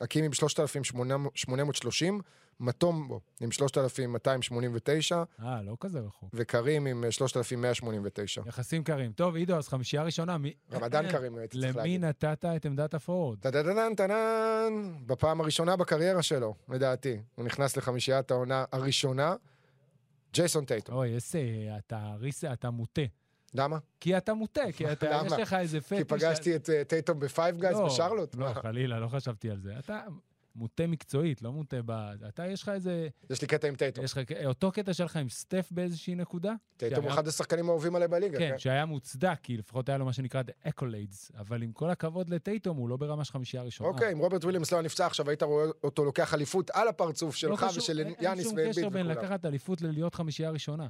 הקים עם 3,830, מטומבו עם 3,289, אה, לא כזה רחוק. וקרים עם אה, 3,189. יחסים קרים. טוב, עידו, אז חמישייה ראשונה. מי- רמדאן קרים, הייתי צריך למי להגיד. נתת את עמדת הפורוד? טה-טה-טה-טן, טנן, בפעם הראשונה בקריירה שלו, לדעתי. הוא נכנס לחמישיית העונה הראשונה, ג'ייסון טייטום. אוי, איזה... אתה מוטה. למה? כי אתה מוטה, כי אתה... יש לך איזה פטיש... כי פגשתי את אה, טייטום ב Five Guys לא, בשרלוט? לא, חלילה, לא חשבתי על זה. אתה מוטה מקצועית, לא מוטה ב... אתה, יש לך איזה... יש לי קטע עם טייטום. יש לך... אותו קטע שלך עם סטף באיזושהי נקודה? טייטום הוא אחד השחקנים האהובים עליי בליגה. כן, כן. שהיה מוצדק, כי לפחות היה לו מה שנקרא The Accolades, אבל עם כל הכבוד לטייטום, הוא לא ברמה של חמישייה ראשונה. אוקיי, אם רוברט וויליאמס לא היה נפצע עכשיו, היית רואה אותו לוקח אליפות על הפרצוף לא שלך ושל אין- יאניס אין ואמביט שום קשר בין וכולם. לקחת אליפות ללהיות חמישייה ראשונה.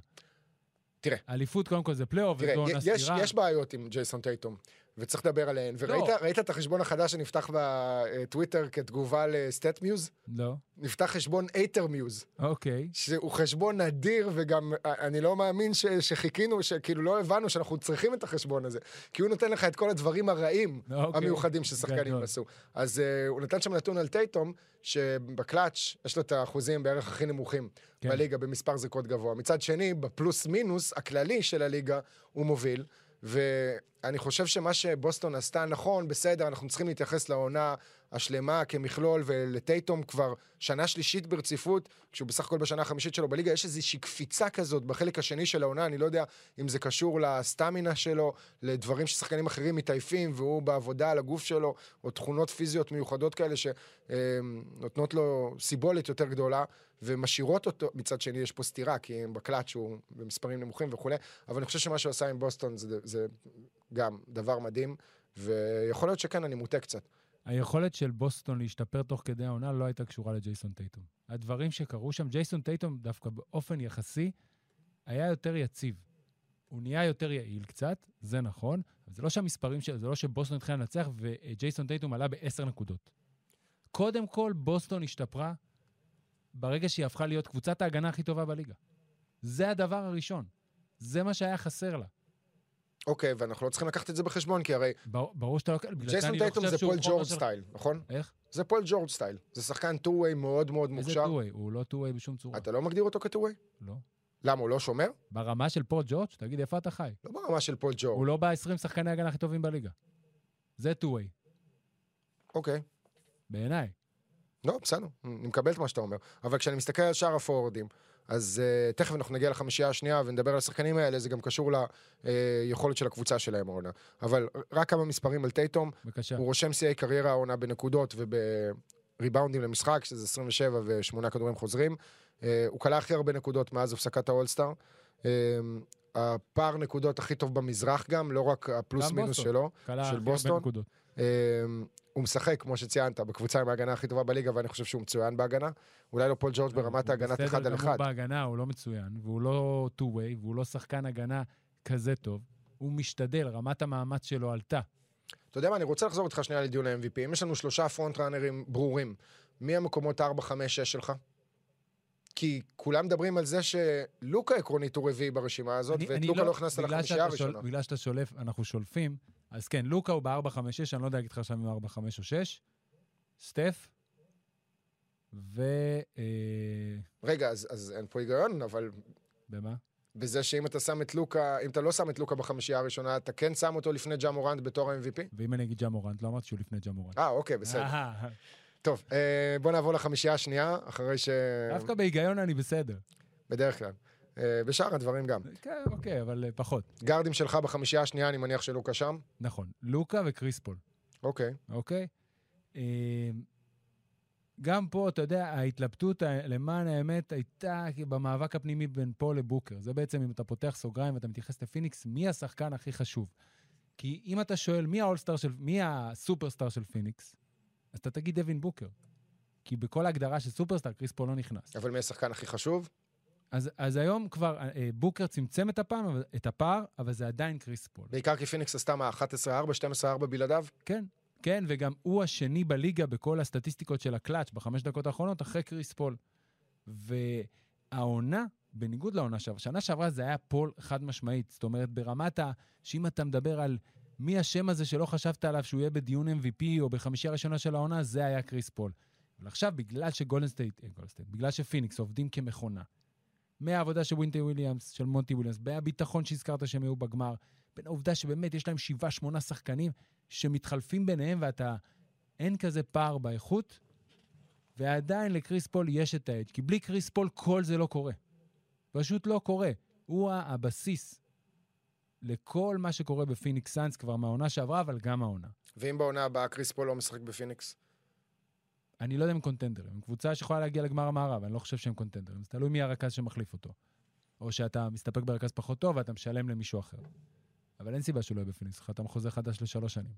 תראה. אליפות, קודם כל, זה פלייאוף, וזו עונה סבירה. יש בעיות עם ג'ייסון טייטום, וצריך לדבר עליהן. וראית לא. ראית את החשבון החדש שנפתח בטוויטר כתגובה ל StatMuse? לא, נפתח חשבון HaterMuse, אוקיי. שהוא חשבון נדיר, וגם אה, אני לא מאמין ש, שחיכינו, שכאילו לא הבנו שאנחנו צריכים את החשבון הזה. כי הוא נותן לך את כל הדברים הרעים אוקיי. המיוחדים ששחקנים. עשו. אז אה, הוא נתן שם נתון על טייטום, שבקלאץ' יש לו את האחוזים בערך הכי נמוכים כן. בליגה במספר זריקות גבוה. מצד שני, בפלוס מינוס הכללי של הליגה הוא מוביל. ואני חושב שמה שבוסטון עשתה נכון, בסדר, אנחנו צריכים להתייחס לעונה השלמה כמכלול, ולטייטום כבר שנה שלישית ברציפות, כשהוא בסך הכל בשנה החמישית שלו בליגה, יש איזושהי קפיצה כזאת בחלק השני של העונה, אני לא יודע אם זה קשור לסטמינה שלו, לדברים ששחקנים אחרים מתעייפים, והוא בעבודה על הגוף שלו, או תכונות פיזיות מיוחדות כאלה שנותנות לו סיבולת יותר גדולה, ומשאירות אותו, מצד שני יש פה סתירה, כי בקלאץ' הוא במספרים נמוכים וכולי, אבל אני חושב שמה שהוא עשה עם בוסטון זה, זה גם דבר מדהים, ויכול להיות שכן, אני מוטה קצת. היכולת של בוסטון להשתפר תוך כדי העונה לא הייתה קשורה לג'ייסון טייטום. הדברים שקרו שם, ג'ייסון טייטום דווקא באופן יחסי היה יותר יציב. הוא נהיה יותר יעיל קצת, זה נכון, אבל זה לא שהמספרים של... זה לא שבוסטון התחילה לנצח וג'ייסון טייטום עלה בעשר נקודות. קודם כל, בוסטון השתפרה ברגע שהיא הפכה להיות קבוצת ההגנה הכי טובה בליגה. זה הדבר הראשון. זה מה שהיה חסר לה. אוקיי, ואנחנו לא צריכים לקחת את זה בחשבון, כי הרי ברור, שאתה לא... ג'ייסון לא טייטום זה פול ג'ורג' style, נכון? איך? זה פול ג'ורג' style. זה שחקן two-way מאוד מאוד איזה מוכשר. two-way? הוא לא two-way בשום צורה. אתה לא מגדיר אותו כ two-way? לא. למה, הוא לא שומר? ברמה של פול ג'ורג', תגיד, איפה אתה חי? לא ברמה של פול ג'ורג'. הוא לא ב-20 שחקני הגנה הכי טובים בליגה. זה טו-ווי, אוקיי. בעיניי. לא, בסדר, אני מקבל את מה שאתה אומר. אבל כשאני מסתכל על שאר הפורורדים, אז uh, תכף אנחנו נגיע לחמישייה השנייה ונדבר על השחקנים האלה, זה גם קשור ליכולת של הקבוצה שלהם העונה. אבל רק כמה מספרים על טייטום, בבקשה. הוא רושם שיאי קריירה העונה בנקודות ובריבאונדים למשחק, שזה 27 ו-8 כדורים חוזרים. Uh, הוא כלה הכי הרבה נקודות מאז הפסקת האולסטאר. Uh, הפער נקודות הכי טוב במזרח גם, לא רק הפלוס מינוס בוסטון. שלו. של בוסטון? אמ, הוא משחק, כמו שציינת, בקבוצה עם ההגנה הכי טובה בליגה, ואני חושב שהוא מצוין בהגנה. אולי לא פול ג'ורג' ברמת הוא ההגנת בסדר אחד על גמור אחד. בהגנה, הוא לא מצוין, והוא לא two-way, והוא לא שחקן הגנה כזה טוב. הוא משתדל, רמת המאמץ שלו עלתה. אתה יודע מה, אני רוצה לחזור איתך שנייה לדיון ה-MVP. אם יש לנו שלושה front runner ים ברורים, מי המקומות 4, 5, 6 שלך? כי כולם מדברים על זה שלוקה עקרונית הוא רביעי ברשימה הזאת, ואת לוקה לא הכנסת בגלל לחמישייה הראשונה. בגלל שאתה שולף, אנחנו שולפים, אז כן, לוקה הוא ב-4, 5, 6, אני לא יודע להגיד לך עכשיו אם הוא 4, 5 או 6. סטף, ו... אה, רגע, אז, אז אין פה היגיון, אבל במה? בזה שאם אתה שם את לוקה, אם אתה לא שם את לוקה בחמישייה הראשונה, אתה כן שם אותו לפני ג'ה מורנט בתור ה-MVP? ואם אני אגיד ג'ה מורנט, לא אמרתי שהוא לפני ג'ה מורנט. אה, אוקיי, בסדר. אה, טוב, אה, בוא נעבור לחמישייה השנייה, אחרי ש... דווקא בהיגיון אני בסדר. בדרך כלל. אה, בשאר הדברים גם. כן, אוקיי, אבל אה, פחות. guard ים שלך בחמישייה השנייה, אני מניח שלוקה שם? נכון, לוקה וקריס פול. אוקיי. אוקיי? אה, גם פה, אתה יודע, ההתלבטות, למען האמת, הייתה במאבק הפנימי בין פול לבוקר. זה בעצם, אם אתה פותח סוגריים ואתה מתייחס לפיניקס, מי השחקן הכי חשוב? כי אם אתה שואל מי ה all-star של, מי הסופרסטאר של פיניקס, אז אתה תגיד דווין בוקר. כי בכל ההגדרה של סופרסטאר, קריס פול לא נכנס. אבל מי השחקן הכי חשוב? אז, אז היום כבר אה, בוקר צמצם את הפעם, אבל- את הפער, אבל זה עדיין קריס פול. בעיקר כי פיניקס עשתה מה, 11-4, 12-4 בלעדיו? כן, כן, וגם הוא השני בליגה בכל הסטטיסטיקות של הקלאץ' בחמש דקות האחרונות, אחרי קריס פול. והעונה, בניגוד לעונה שעברה, שנה שעברה זה היה פול חד משמעית. זאת אומרת, ברמת ה... שאם אתה מדבר על מי השם הזה שלא חשבת עליו שהוא יהיה בדיון MVP או בחמישייה הראשונה של העונה, זה היה קריס פול. אבל עכשיו, בגלל שגולדן סטייט, אה, בגלל שפיניקס עובדים כמכונה, מהעבודה של ווינטי וויליאמס, של מונטי וויליאמס, מהביטחון שהזכרת שהם היו בגמר, בין העובדה שבאמת יש להם שבעה, שמונה שחקנים שמתחלפים ביניהם ואתה... אין כזה פער באיכות, ועדיין לקריס פול יש את ה edge, כי בלי קריס פול כל זה לא קורה. פשוט לא קורה. הוא הבסיס לכל מה שקורה בפיניקס סאנס כבר מהעונה שעברה, אבל גם העונה. ואם בעונה הבאה קריס פול לא משחק בפיניקס? אני לא יודע אם הם contender ים. הם קבוצה שיכולה להגיע לגמר המערב, אני לא חושב שהם contender ים. זה תלוי מי הרכז שמחליף אותו. או שאתה מסתפק ברכז פחות טוב ואתה משלם למישהו אחר. אבל אין סיבה שהוא לא יהיה בפיניקס, חתם חוזה חדש לשלוש שנים.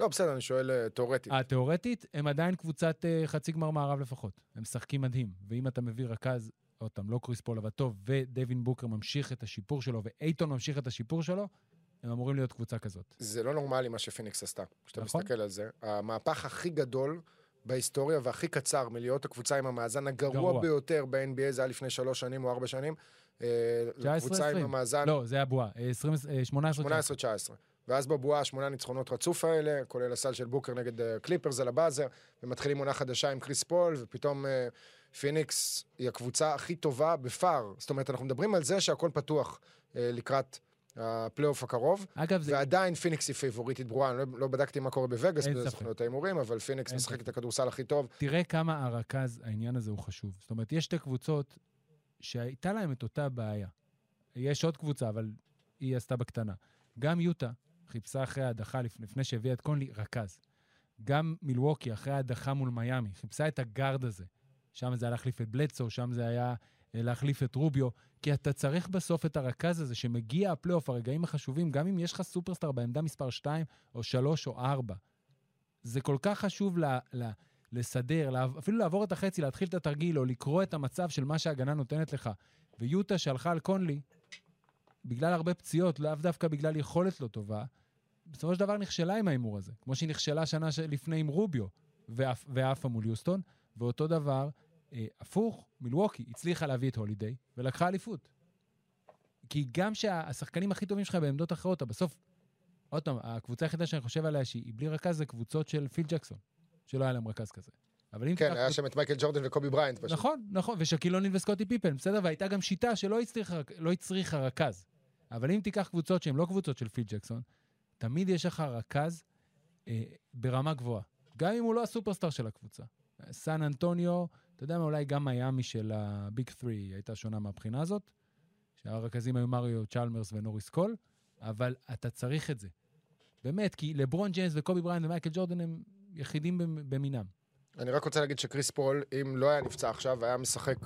לא, בסדר, אני שואל אה, תיאורטית. אה, תיאורטית, הם עדיין קבוצת אה, חצי גמר מערב לפחות. הם משחקים מדהים. ואם אתה מביא רכז, עוד פעם, לא קריס פול, אבל טוב, ודייווין בוקר ממשיך את השיפור שלו, ואייטון ממשיך את השיפור שלו, הם אמורים להיות קבוצה כזאת. זה לא נורמלי מה שפיניקס עשתה, כשאתה נכון. מסתכל על זה. המהפך הכי גדול בהיסטוריה והכי קצר מלהיות הקבוצה עם המאזן הגרוע גרוע. ביותר ב-NBA, זה היה לפני שלוש שנים או ארבע שנים. אה, 19, לקבוצה עם 20. המאזן לא, זה הבועה. אה, 20, אה, 18, 18-19. ואז בבועה השמונה ניצחונות רצוף האלה, כולל הסל של בוקר נגד אה, קליפרס על ה buzzer, ומתחילים עונה חדשה עם קריס פול, ופתאום אה, פיניקס היא הקבוצה הכי טובה בפער. זאת אומרת, אנחנו מדברים על זה שהכל פתוח אה, לקראת הפלייאוף הקרוב, אגב, זה... ועדיין פיניקס היא פייבוריטית ברורה, אני לא, לא בדקתי מה קורה בווגאס. בסוכנות ההימורים, אבל פיניקס משחק. את הכדורסל הכי טוב. תראה כמה הרכז, העניין הזה הוא חשוב. זאת אומרת, יש שתי קבוצות שהייתה להם את אותה בעיה. יש עוד קבוצה, אבל היא עשתה בקטנה. גם יוטה חיפשה אחרי ההדחה לפני, לפני שהביאה את קונלי רכז. גם מילווקי אחרי ההדחה מול מיאמי, חיפשה את הגארד הזה. שם זה היה להחליף את בלדסו, שם זה היה להחליף את רוביו, כי אתה צריך בסוף את הרכז הזה שמגיע הפלייאוף, הרגעים החשובים, גם אם יש לך סופרסטאר בעמדה מספר 2 או 3 או 4. זה כל כך חשוב ל, ל, לסדר, אפילו לעבור את החצי, להתחיל את התרגיל, או לקרוא את המצב של מה שההגנה נותנת לך. ויוטה שהלכה על קונלי, בגלל הרבה פציעות, לאו דווקא בגלל יכולת לא טובה, בסופו של דבר נכשלה עם ההימור הזה. כמו שהיא נכשלה שנה לפני עם רוביו, ועפה מול יוסטון, ואותו דבר, אה, הפוך, מילווקי הצליחה להביא את הולידיי, ולקחה אליפות. כי גם שהשחקנים הכי טובים שלך בעמדות אחרות, אתה בסוף, עוד פעם, הקבוצה היחידה שאני חושב עליה שהיא בלי רכז זה קבוצות של פיל ג'קסון, שלא היה להם רכז כזה. אבל אם כן, היה שם את מייקל ג'ורדן וקובי בריינט פשוט. נכון, נכון, ושקיל אוניל וסקוטי פיפן, בסדר? והייתה גם שיטה שלא הצריכה, לא הצריכה רכז. אבל אם תיקח קבוצות שהן לא קבוצות של פיל ג'קסון, תמיד יש לך רכז אה, ברמה גבוהה. גם אם הוא לא הסופרסטאר של הקבוצה. סן אנטוניו, אתה יודע מה, אולי גם מיאמי של ה big 3 הייתה שונה מהבחינה הזאת, שהרכזים היו מריו צ'למרס ונוריס קול, אבל אתה צריך את זה. באמת, כי לברון ג'יימס וקובי בראיינט ומייקל ג'ורדן הם יחידים במ- במינם. אני רק רוצה להגיד שקריס פול, אם לא היה נפצע עכשיו, היה משחק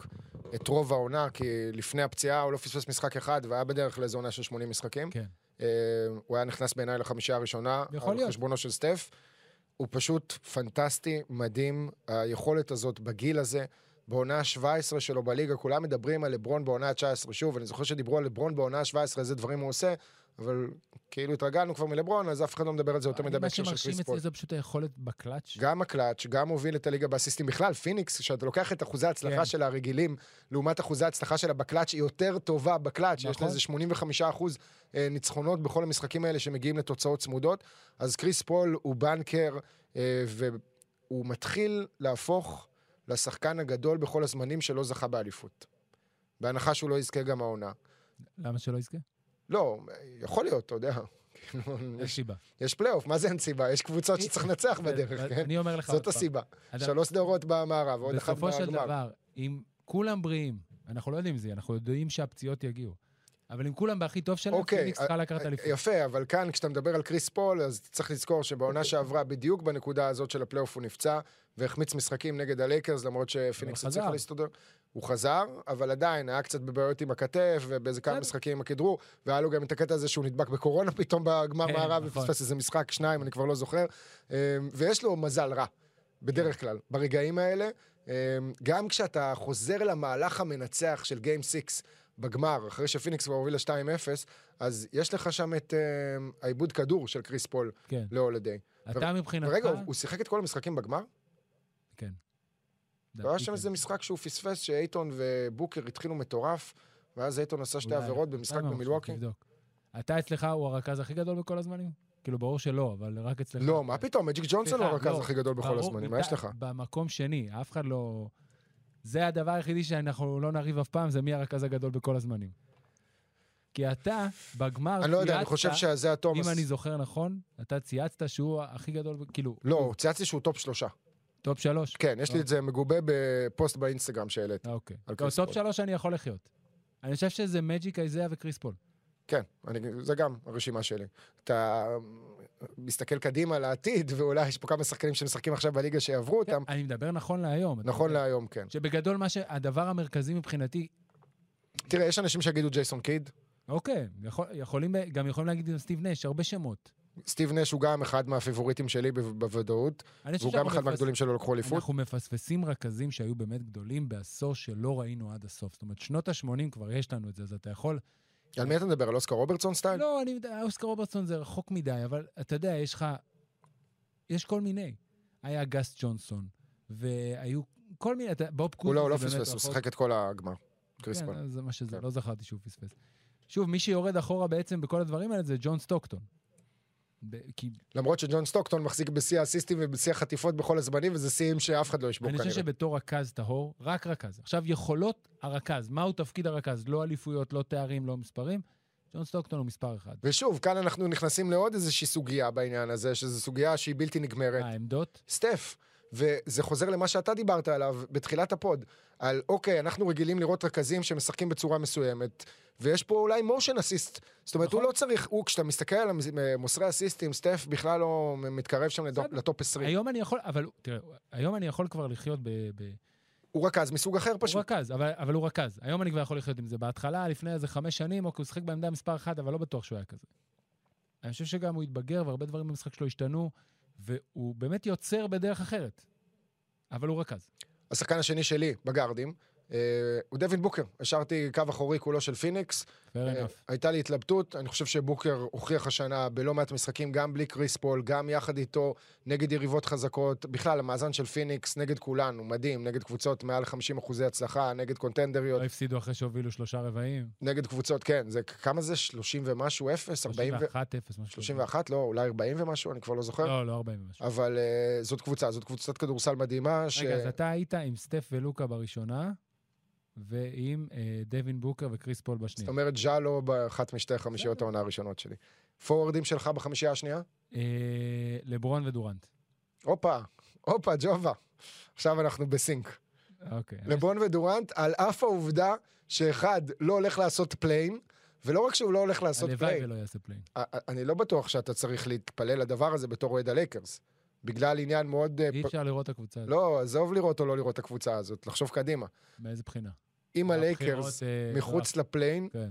את רוב העונה, כי לפני הפציעה הוא לא פספס משחק אחד, והיה בדרך לאיזו עונה של 80 משחקים. כן. אה, הוא היה נכנס בעיניי לחמישייה הראשונה, על. חשבונו של סטף. הוא פשוט פנטסטי, מדהים, היכולת הזאת בגיל הזה. בעונה ה-17 שלו בליגה, כולם מדברים על לברון בעונה ה-19. שוב, אני זוכר שדיברו על לברון בעונה ה-17, איזה דברים הוא עושה, אבל כאילו התרגלנו כבר מלברון, אז אף אחד לא מדבר על זה יותר מדי בהקשר של מה שמרשים קריס פול. אצלי זה פשוט היכולת בקלאץ'. גם הקלאץ', גם הוביל את הליגה באסיסטים בכלל. פיניקס, כשאתה לוקח את אחוזי ההצלחה כן. שלה הרגילים, לעומת אחוזי ההצלחה שלה בקלאץ', היא יותר טובה בקלאץ', יש לה נכון. איזה 85 אחוז אה, ניצחונות בכל המשחקים האלה שמגיעים לתוצאות צמודות. אז קריס פול הוא בנקר, אה, והוא מתחיל להפוך לשחקן הגדול בכל הזמנים שלא זכה באליפות. בהנחה שהוא לא יזכה גם העונה. למה שלא יזכה? לא, יכול להיות, אתה יודע. יש סיבה. יש פלייאוף, מה זה אין סיבה? יש קבוצות שצריך לנצח בדרך, כן? אני אומר לך עוד זאת הסיבה. שלוש סדרות במערב, ועוד אחת בסופו של בגמר. דבר, אם כולם בריאים, אנחנו לא יודעים זה, אנחנו יודעים שהפציעות יגיעו, אבל אם כולם בהכי טוב שלהם, אוקיי, פיניקס צריכה אה, לקחת אליפות. יפה, אבל כאן, כשאתה מדבר על קריס פול, אז צריך לזכור שבעונה שעברה, בדיוק בנקודה הזאת של הפלייאוף הוא נפצע, והחמיץ משחקים נגד הלייקרס, למרות שפיניקס הצליחה. להסתדר. הוא חזר, אבל עדיין, היה קצת בבעיות עם הכתף, ובאיזה כמה. משחקים עם הכדרור, והיה לו גם את הקטע הזה שהוא נדבק בקורונה פתאום בגמר כן, מערב, נכון. ופספס איזה משחק, שניים, אני כבר לא זוכר. אמ, ויש לו מזל רע, בדרך כלל, ברגעים האלה. אמ, גם כשאתה חוזר למהלך המנצח של game 6 בגמר, אחרי שפיניקס כבר הובילה 2-0, אז יש לך שם את אמ, האיבוד כדור של קריס פול כן. להולדיי. אתה מבחינתך... הוא- הוא שיחק את כל המשחקים בגמר? כן. היה שם כן. איזה משחק שהוא פספס, שאייטון ובוקר התחילו מטורף, ואז אייטון עשה שתי. עבירות במשחק במילווקי? תבדוק. אתה אצלך הוא הרכז הכי גדול בכל הזמנים? כאילו, ברור שלא, אבל רק אצלך. לא, מה פתאום, מג'יק ג'ונסון הוא הרכז לא, הכי גדול בכל הזמנים, מה יש לך? במקום שני, אף אחד לא... זה הדבר היחידי שאנחנו לא נריב אף פעם, זה מי הרכז הגדול בכל הזמנים. כי אתה, בגמר אני לא יודע, אני צייצת, חושב שזה התומאס. אם אני זוכר נכון, אתה צייצת שהוא הכי גדול, כאילו, לא, צייצתי שהוא top שלושה. top שלוש. כן, יש לי. את זה מגובה בפוסט באינסטגרם שהעליתי. אה, אוקיי. טופ. שלוש אני יכול לחיות. אני חושב שזה מג'יק איזאה וקריס פול. כן, אני, זה גם הרשימה שלי. אתה מסתכל קדימה לעתיד, ואולי יש פה כמה שחקנים שמשחקים עכשיו בליגה שיעברו אותם. אני מדבר נכון להיום. נכון יודע. להיום, כן. שבגדול, מה שהדבר המרכזי מבחינתי, תראה, יש אנשים שיגידו ג'ייסון קיד, אוקיי, יכול, יכולים, גם יכולים להגיד גם סטיב נש, הרבה שמות. סטיב נש הוא גם אחד מהפיבוריטים שלי בוודאות, והוא גם אחד מפס- מהגדולים שלו לקחו אליפות. אנחנו מפספסים רכזים שהיו באמת גדולים בעשור שלא ראינו עד הסוף. זאת אומרת, שנות ה-80 כבר יש לנו את זה, אז אתה יכול... על מי אתה מדבר? על אוסקר רוברטסון סטייל? לא, אני אוסקר רוברטסון זה רחוק מדי, אבל אתה יודע, יש לך... יש כל מיני. היה גס ג'ונסון, והיו כל מיני... אתה- בוב קוזי הוא לא, הוא לא פספס, הוא. שיחק את כל הגמר. קריס כן, זה מה שזה, כן. לא זכרתי שהוא פספס. שוב, מי שיורד אחורה בעצם בכל הדברים האלה זה ג'ון סטוקטון. ב- כי למרות שג'ון סטוקטון מחזיק בשיא האסיסטים ובשיא החטיפות בכל הזמנים, וזה שיאים שאף אחד לא ישבור אני חושב כנראה. שבתור רכז טהור, רק רכז. עכשיו, יכולות הרכז, מהו תפקיד הרכז? לא אליפויות, לא תארים, לא מספרים. ג'ון סטוקטון הוא מספר אחד. ושוב, כאן אנחנו נכנסים לעוד איזושהי סוגיה בעניין הזה, שזו סוגיה שהיא בלתי נגמרת. העמדות? סטף, וזה חוזר למה שאתה דיברת עליו בתחילת ה pod, על אוקיי, אנחנו רגילים לראות רכזים שמשחקים בצורה מסוימת, ויש פה אולי motion assist. זאת אומרת, נכון. הוא לא צריך, הוא, כשאתה מסתכל על מוסרי אסיסטים, סטף בכלל לא מתקרב שם לדו- בסדר. ל top 20. היום אני יכול, אבל תראה, היום אני יכול כבר לחיות ב... ב הוא רכז מסוג אחר הוא פשוט. רכז, אבל, אבל הוא רכז. היום אני כבר יכול לחיות עם זה. בהתחלה, לפני איזה חמש שנים, אוקיי, הוא שיחק בעמדה מספר אחת, אבל לא בטוח שהוא היה כזה. אני חושב שגם הוא התבגר, והרבה דברים במשחק שלו השתנו, והוא באמת יוצר בדרך אחרת. אבל הוא רכז. השחקן השני שלי בגארדים הוא דווין בוקר. השארתי קו אחורי כולו של פיניקס. אה. הייתה לי התלבטות, אני חושב שבוקר הוכיח השנה בלא מעט משחקים, גם בלי קריס פול, גם יחד איתו, נגד יריבות חזקות. בכלל, המאזן של פיניקס נגד כולנו, מדהים, נגד קבוצות מעל 50 אחוזי הצלחה, נגד קונטנדריות, לא הפסידו אחרי שהובילו שלושה רבעים. נגד קבוצות, כן, זה כמה זה? 30 ומשהו, 0? 40 ו... 31-0, משהו. כזה. 31? לא, אולי 40 ומשהו, אני כבר לא זוכר. לא, לא 40 ומשהו. אבל uh, זאת קבוצה, זאת קבוצת כדורסל מדהימה, ש... רגע, אז אתה היית עם סטף ולוקה בראשונה, ועם אה, דווין בוקר וקריס פול זאת בשנייה. אומרת, ז'אלו באחת משתי חמישיות העונה הראשונות שלי. פורורדים שלך בחמישייה השנייה? אה, לברון ודורנט. הופה, הופה, ג'ובה. עכשיו אנחנו ב sync. אוקיי. לברון ודורנט, על אף העובדה שאחד לא הולך לעשות play-in, ולא רק שהוא לא הולך לעשות הלוואי play-in, ולא יעשה play-in. אני לא בטוח שאתה צריך להתפלל לדבר הזה בתור אוהד הלייקרס. בגלל עניין מאוד... אה, אי פ- אפשר לראות את הקבוצה הזאת. לא, עזוב לראות או לא לראות את הקבוצה הזאת, לחשוב קדימה. מאיזה בחינה? אם הלייקרס אה, מחוץ ל play-in, כן,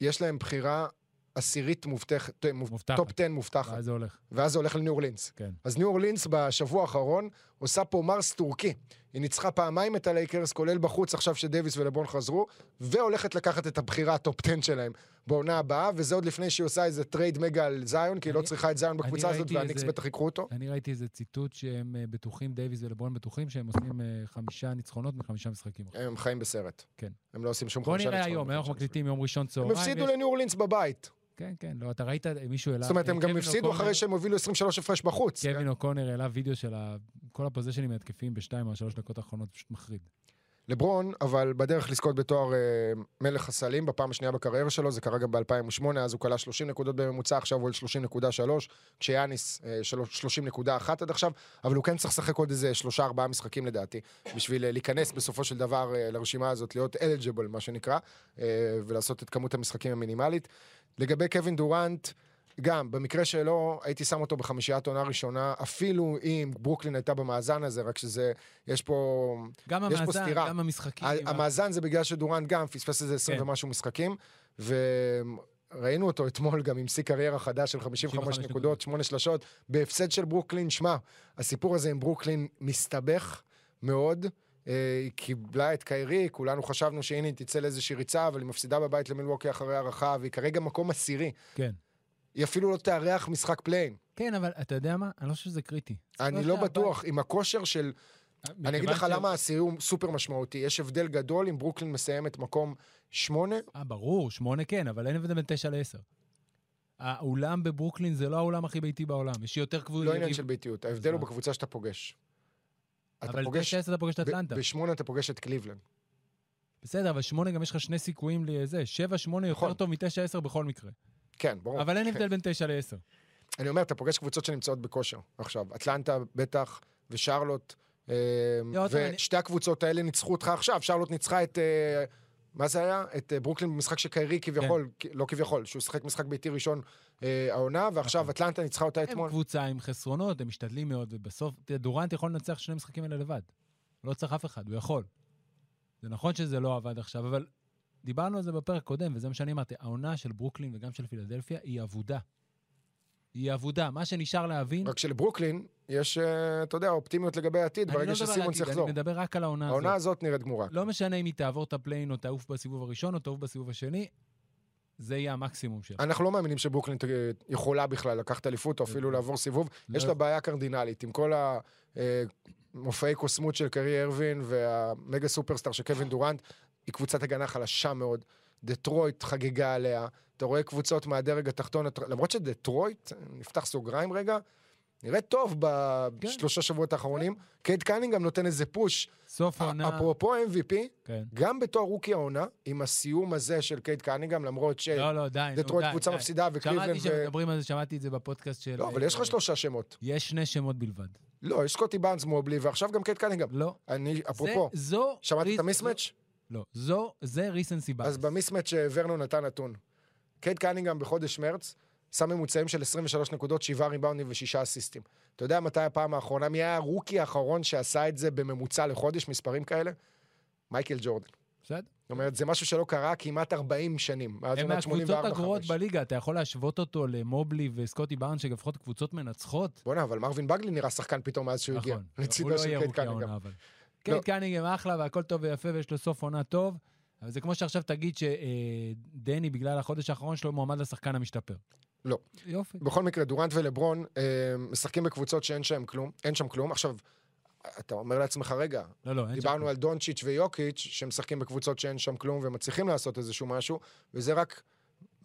יש להם בחירה עשירית מובטחת, אה, מוב- מובטחת. top 10 מובטחת, ואז זה הולך. ואז זה הולך לניו אורלינס. כן. אז ניו אורלינס בשבוע האחרון עושה פה מארש טורקי. היא ניצחה פעמיים את הלייקרס, כולל בחוץ עכשיו שדייוויס ולברון חזרו, והולכת לקחת את הבחירה ה top 10 שלהם בעונה הבאה, וזה עוד לפני שהיא עושה איזה טרייד מגה על זיון, כי היא לא צריכה את זיון בקבוצה הזאת, והניקס בטח ייקחו אותו. אני ראיתי איזה ציטוט שהם אה, בטוחים, דייוויס ולברון בטוחים, שהם עושים אה, חמישה ניצחונות מחמישה משחקים. הם חיים בסרט. כן. הם לא עושים שום בוא חמישה נראה ניצחונות היום, היום אנחנו מקליטים יום ראשון הם צהריים. הפסידו יש- לניו אורלינס בבית. כן, כן, לא, אתה ראית, מישהו העלה... זאת אומרת, הם גם הפסידו אחרי שהם הובילו 23 הפרש בחוץ. קווין אוקונר העלה וידאו של כל הפוזיישנים ההתקפיים בשתיים או שלוש דקות האחרונות, פשוט מחריד. לברון, אבל בדרך לזכות בתואר אה, מלך הסלים בפעם השנייה בקריירה שלו, זה קרה גם ב-2008, אז הוא כלה 30 נקודות בממוצע, עכשיו הוא על 30.3, כשיאניס אה, שלוש- 30.1 עד עכשיו, אבל הוא כן צריך לשחק עוד איזה שלושה ארבעה משחקים לדעתי, בשביל אה, להיכנס בסופו של דבר אה, לרשימה הזאת, להיות eligible מה שנקרא, אה, ולעשות את כמות המשחקים המינימלית. לגבי קווין דורנט, גם, במקרה שלו, הייתי שם אותו בחמישיית עונה ראשונה, אפילו אם ברוקלין הייתה במאזן הזה, רק שזה, יש פה... גם יש פה המאזן, סתירה. גם המשחקים. ה- המאזן זה בגלל שדורנט גם פספס איזה 20 כן. ומשהו משחקים, וראינו אותו אתמול גם עם שיא קריירה חדש של 55 55 נקודות, 8 שלשות, בהפסד של ברוקלין. שמע, הסיפור הזה עם ברוקלין מסתבך מאוד. אה, היא קיבלה את קיירי, כולנו חשבנו שהנה היא תצא לאיזושהי ריצה, אבל היא מפסידה בבית למילווקי אחרי הארכה, והיא כרגע מקום עשירי. כן. היא אפילו לא תארח משחק play-in. כן, אבל אתה יודע מה? אני לא חושב שזה קריטי. אני לא בטוח, עם הכושר של... אני אגיד לך למה העשירי הוא סופר משמעותי. יש הבדל גדול אם ברוקלין מסיימת מקום שמונה אה, ברור, שמונה כן, אבל אין הבדל בין תשע לעשר. האולם בברוקלין זה לא האולם הכי ביתי בעולם. יש יותר קבוצות. לא עניין של ביתיות, ההבדל הוא? בקבוצה שאתה פוגש. אבל תשע עשר אתה פוגש את אטלנטה. בשמונה אתה פוגש את קליבלנד. בסדר, אבל שמונה גם יש לך שני סיכויים לזה. שבע, שמונה יותר נכון. טוב מתשע, עשר בכל מקרה. כן, ברור. אבל אין כן. הבדל בין תשע לעשר. אני אומר, אתה פוגש קבוצות שנמצאות בכושר עכשיו. אטלנטה בטח, ושרלוט. אני- ושתי הקבוצות האלה ניצחו אותך עכשיו. שרלוט ניצחה את... אה, מה זה היה? את אה, ברוקלין במשחק שקיירי כביכול, כן. לא כביכול, שהוא שיחק משחק ביתי ראשון אה, העונה, ועכשיו נכון. אטלנטה ניצחה אותה הם אתמול. קבוצה עם חסרונות, הם משתדלים מאוד, ובסוף, דורנט יכול לנצח שני משחקים האלה לבד. לא צריך אף אחד, הוא יכול. זה נכון שזה לא עבד עכשיו, אבל דיברנו על זה בפרק קודם, וזה מה שאני אמרתי, העונה של ברוקלין וגם של פילדלפיה היא אבודה. היא אבודה. מה שנשאר להבין... רק שלברוקלין יש, אה, אתה יודע, אופטימיות לגבי העתיד, ברגע לא שסימונס יחזור. אני מדבר רק על העונה העונה הזאת. הזאת נראית גמורה. לא משנה אם היא תעבור את ה play-in או תעוף בסיבוב הראשון או תעוף בסיבוב השני, זה יהיה המקסימום שלה. אנחנו לא מאמינים שברוקלין יכולה בכלל לקחת אליפות או אפילו לעבור סיבוב. לא- יש לה בעיה קרדינלית עם כל המופעי קוסמות של קיירי אירווינג והמגה סופרסטאר של קווין דורנט. היא קבוצת הגנה חלשה מאוד. דטרויט חגגה עליה. אתה רואה קבוצות מהדרג התחתון, למרות שדטרויט, נפתח סוגריים רגע, נראית טוב בשלושה שבועות האחרונים. קייד קנינגהם נותן איזה פוש. סוף העונה... אפרופו MVP, כן. גם בתור רוקי העונה, עם הסיום הזה של קייד קנינגהם, למרות ש... לא, לא, די, דטרויט קבוצה. מפסידה וקליבלנד שמעתי ו... שמדברים על זה, שמעתי את זה בפודקאסט של... לא, אבל יש אה, לך שלושה שמות. יש שני שמות בלבד. לא, יש סקוטי בארנס מובלי, ועכשיו גם קייד קנינגהם. לא. אני, אפרופו, זה, זו... שמעת את ה mismatch? לא, זו, זה recency bias. אז ב mismatch ורנון נתן נתון. קייד קנינגהם בחודש מרץ שם ממוצעים של 23 נקודות, 7 ריבאונדים ו-6 אסיסטים. אתה יודע מתי הפעם האחרונה? מי היה הרוקי האחרון שעשה את זה בממוצע לחודש, מספרים כאלה? מייקל ג'ורדן. בסדר? זאת אומרת, זה משהו שלא קרה כמעט 40 שנים. מאז הם עונת מהקבוצות 84-5. הגרועות בליגה, אתה יכול להשוות אותו למובלי וסקוטי בארנס, שלפחות קבוצות מנצחות? בוא'נה, אבל מרווין בגלי נראה שחקן פתאום מאז שהוא הגיע. נכון. הוא לא יהיה רוקי. העונה, אבל. לא. קייד קנינגהם אחלה והכל טוב ויפה ויש לו סוף עונה טוב, אבל זה כמו שעכשיו תגיד שדני, בגלל החודש האחרון שלו, מועמד לשחקן המשתפר. לא. יופי. בכל מקרה, דורנט ולברון אה, משחקים בקבוצות שאין שם כלום. אין שם כלום. עכשיו, אתה אומר לעצמך, רגע, לא, לא, שם דיברנו כלום. על דונצ'יץ' ויוקיץ', שמשחקים בקבוצות שאין שם כלום ומצליחים לעשות איזשהו משהו, וזה רק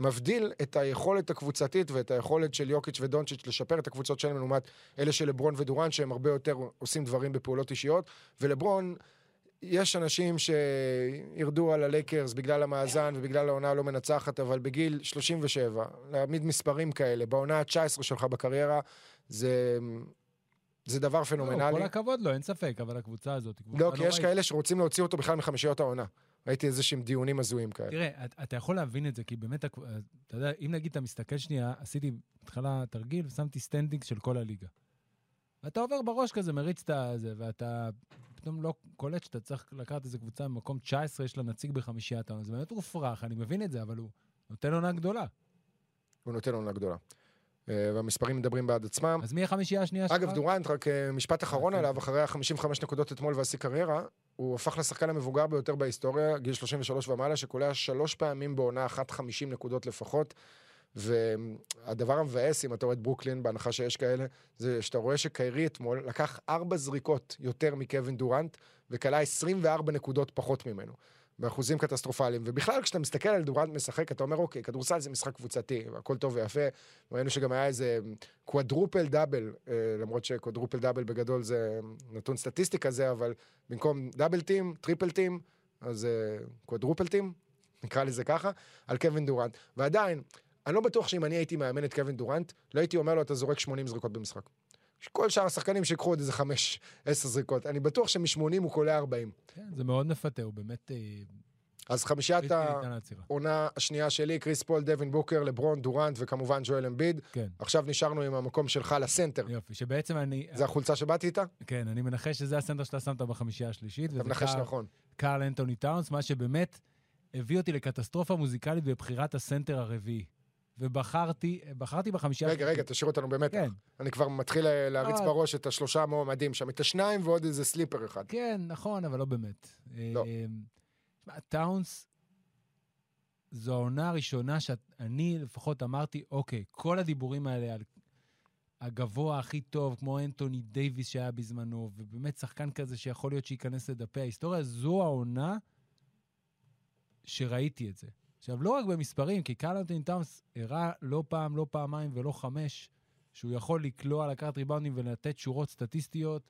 מבדיל את היכולת הקבוצתית ואת היכולת של יוקיץ' ודונצ'יץ' לשפר את הקבוצות שלהם לעומת אלה של לברון ודורן, שהם הרבה יותר עושים דברים בפעולות אישיות, ולברון... יש אנשים שירדו על הלייקרס בגלל המאזן ובגלל העונה הלא מנצחת, אבל בגיל 37, להעמיד מספרים כאלה, בעונה ה-19 שלך בקריירה, זה, זה דבר לא, פנומנלי. כל הכבוד לו, אין ספק, אבל הקבוצה הזאת לא, כי יש. כאלה שרוצים להוציא אותו בכלל מחמישיות העונה. ראיתי איזה שהם דיונים הזויים כאלה. תראה, את- אתה יכול להבין את זה, כי באמת, אתה יודע, אם נגיד אתה מסתכל שנייה, עשיתי בהתחלה תרגיל ושמתי standing של כל הליגה. ואתה עובר בראש כזה, מריץ את הזה, ואתה פתאום לא קולט שאתה צריך לקחת איזה קבוצה במקום 19, יש לה נציג בחמישיית העונה. זה באמת מופרך, אני מבין את זה, אבל הוא נותן עונה גדולה. הוא נותן עונה גדולה. אה, והמספרים מדברים בעד עצמם. אז מי החמישייה השנייה שלך? אגב, דורנט, רק אה, משפט אחרון כן. עליו, אחרי ה-55 נקודות אתמול והשיא קריירה, הוא הפך לשחקן המבוגר ביותר בהיסטוריה, גיל 33 ומעלה, שקולע שלוש פעמים בעונה אחת 50 נקודות לפחות. והדבר המבאס, אם אתה רואה את ברוקלין, בהנחה שיש כאלה, זה שאתה רואה שקיירי אתמול לקח ארבע זריקות יותר מקווין דורנט, וקלע 24 נקודות פחות ממנו. באחוזים קטסטרופליים. ובכלל, כשאתה מסתכל על דורנט משחק, אתה אומר, אוקיי, כדורסל זה משחק קבוצתי, הכל טוב ויפה. ראינו שגם היה איזה quadruple double, אה, למרות ש quadruple double בגדול זה נתון סטטיסטי כזה, אבל במקום double team, triple team, אז אה, quadruple team, נקרא לזה ככה, על קווין דורנט. ועדיין, אני לא בטוח שאם אני הייתי מאמן את קווין דורנט, לא הייתי אומר לו, אתה זורק 80 זריקות במשחק. כל שאר השחקנים שיקחו עוד איזה 5, 10 זריקות. אני בטוח שמ-80 הוא קולע 40. כן, זה מאוד מפתה, הוא באמת... אה, אז חמישיית. העונה השנייה שלי, קריס פול, דווין בוקר, לברון, דורנט וכמובן ג'ואל אמביד. כן, עכשיו נשארנו עם המקום שלך לסנטר. יופי, שבעצם אני... זה החולצה שבאתי איתה? כן, אני מנחש שזה הסנטר שאתה שמת בחמישייה השלישית. אתה מנחש קהל- נכון. קארל אנטוני טאונס, מה שבאמת הביא אותי לקטסטרופה מוזיקלית בבחירת הסנטר הרביעי. ובחרתי, בחרתי בחמישייה... רגע, רגע, תשאיר אותנו במתח. כן, אני כבר מתחיל לה- להריץ אה. בראש את השלושה המועמדים שם, את השניים ועוד איזה sleeper אחד. כן, נכון, אבל לא באמת. לא. אה, תשמע, טאונס, זו העונה הראשונה שאני לפחות אמרתי, אוקיי, כל הדיבורים האלה על הגבוה הכי טוב, כמו אנטוני דייוויס שהיה בזמנו, ובאמת שחקן כזה שיכול להיות שייכנס לדפי ההיסטוריה, זו העונה שראיתי את זה. עכשיו, לא רק במספרים, כי אנטוני טאונס הראה לא פעם, לא פעמיים ולא חמש, שהוא יכול לקלוע, לקחת ריבאונדים ולתת שורות סטטיסטיות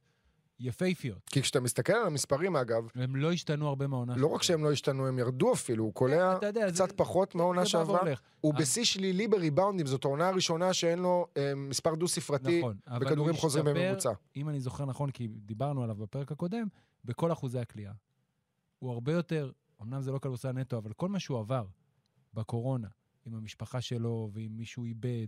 יפהפיות. כי כשאתה מסתכל על המספרים, אגב, הם לא השתנו הרבה מהעונה לא רק שהם לא השתנו, הם ירדו אפילו, הוא קולע יודע, זה- קצת פחות מהעונה שעברה. הוא אה. בשיא שלילי בריבאונדים, זאת העונה הראשונה שאין לו אה, מספר דו-ספרתי נכון, בכדורים חוזרים בממוצע. אם אני זוכר נכון, כי דיברנו עליו בפרק הקודם, בכל אחוזי הקליעה. הוא הרבה יותר, אמנם זה לא כדורסל נטו, אבל כל מה שהוא עבר בקורונה, עם המשפחה שלו ועם מישהו איבד,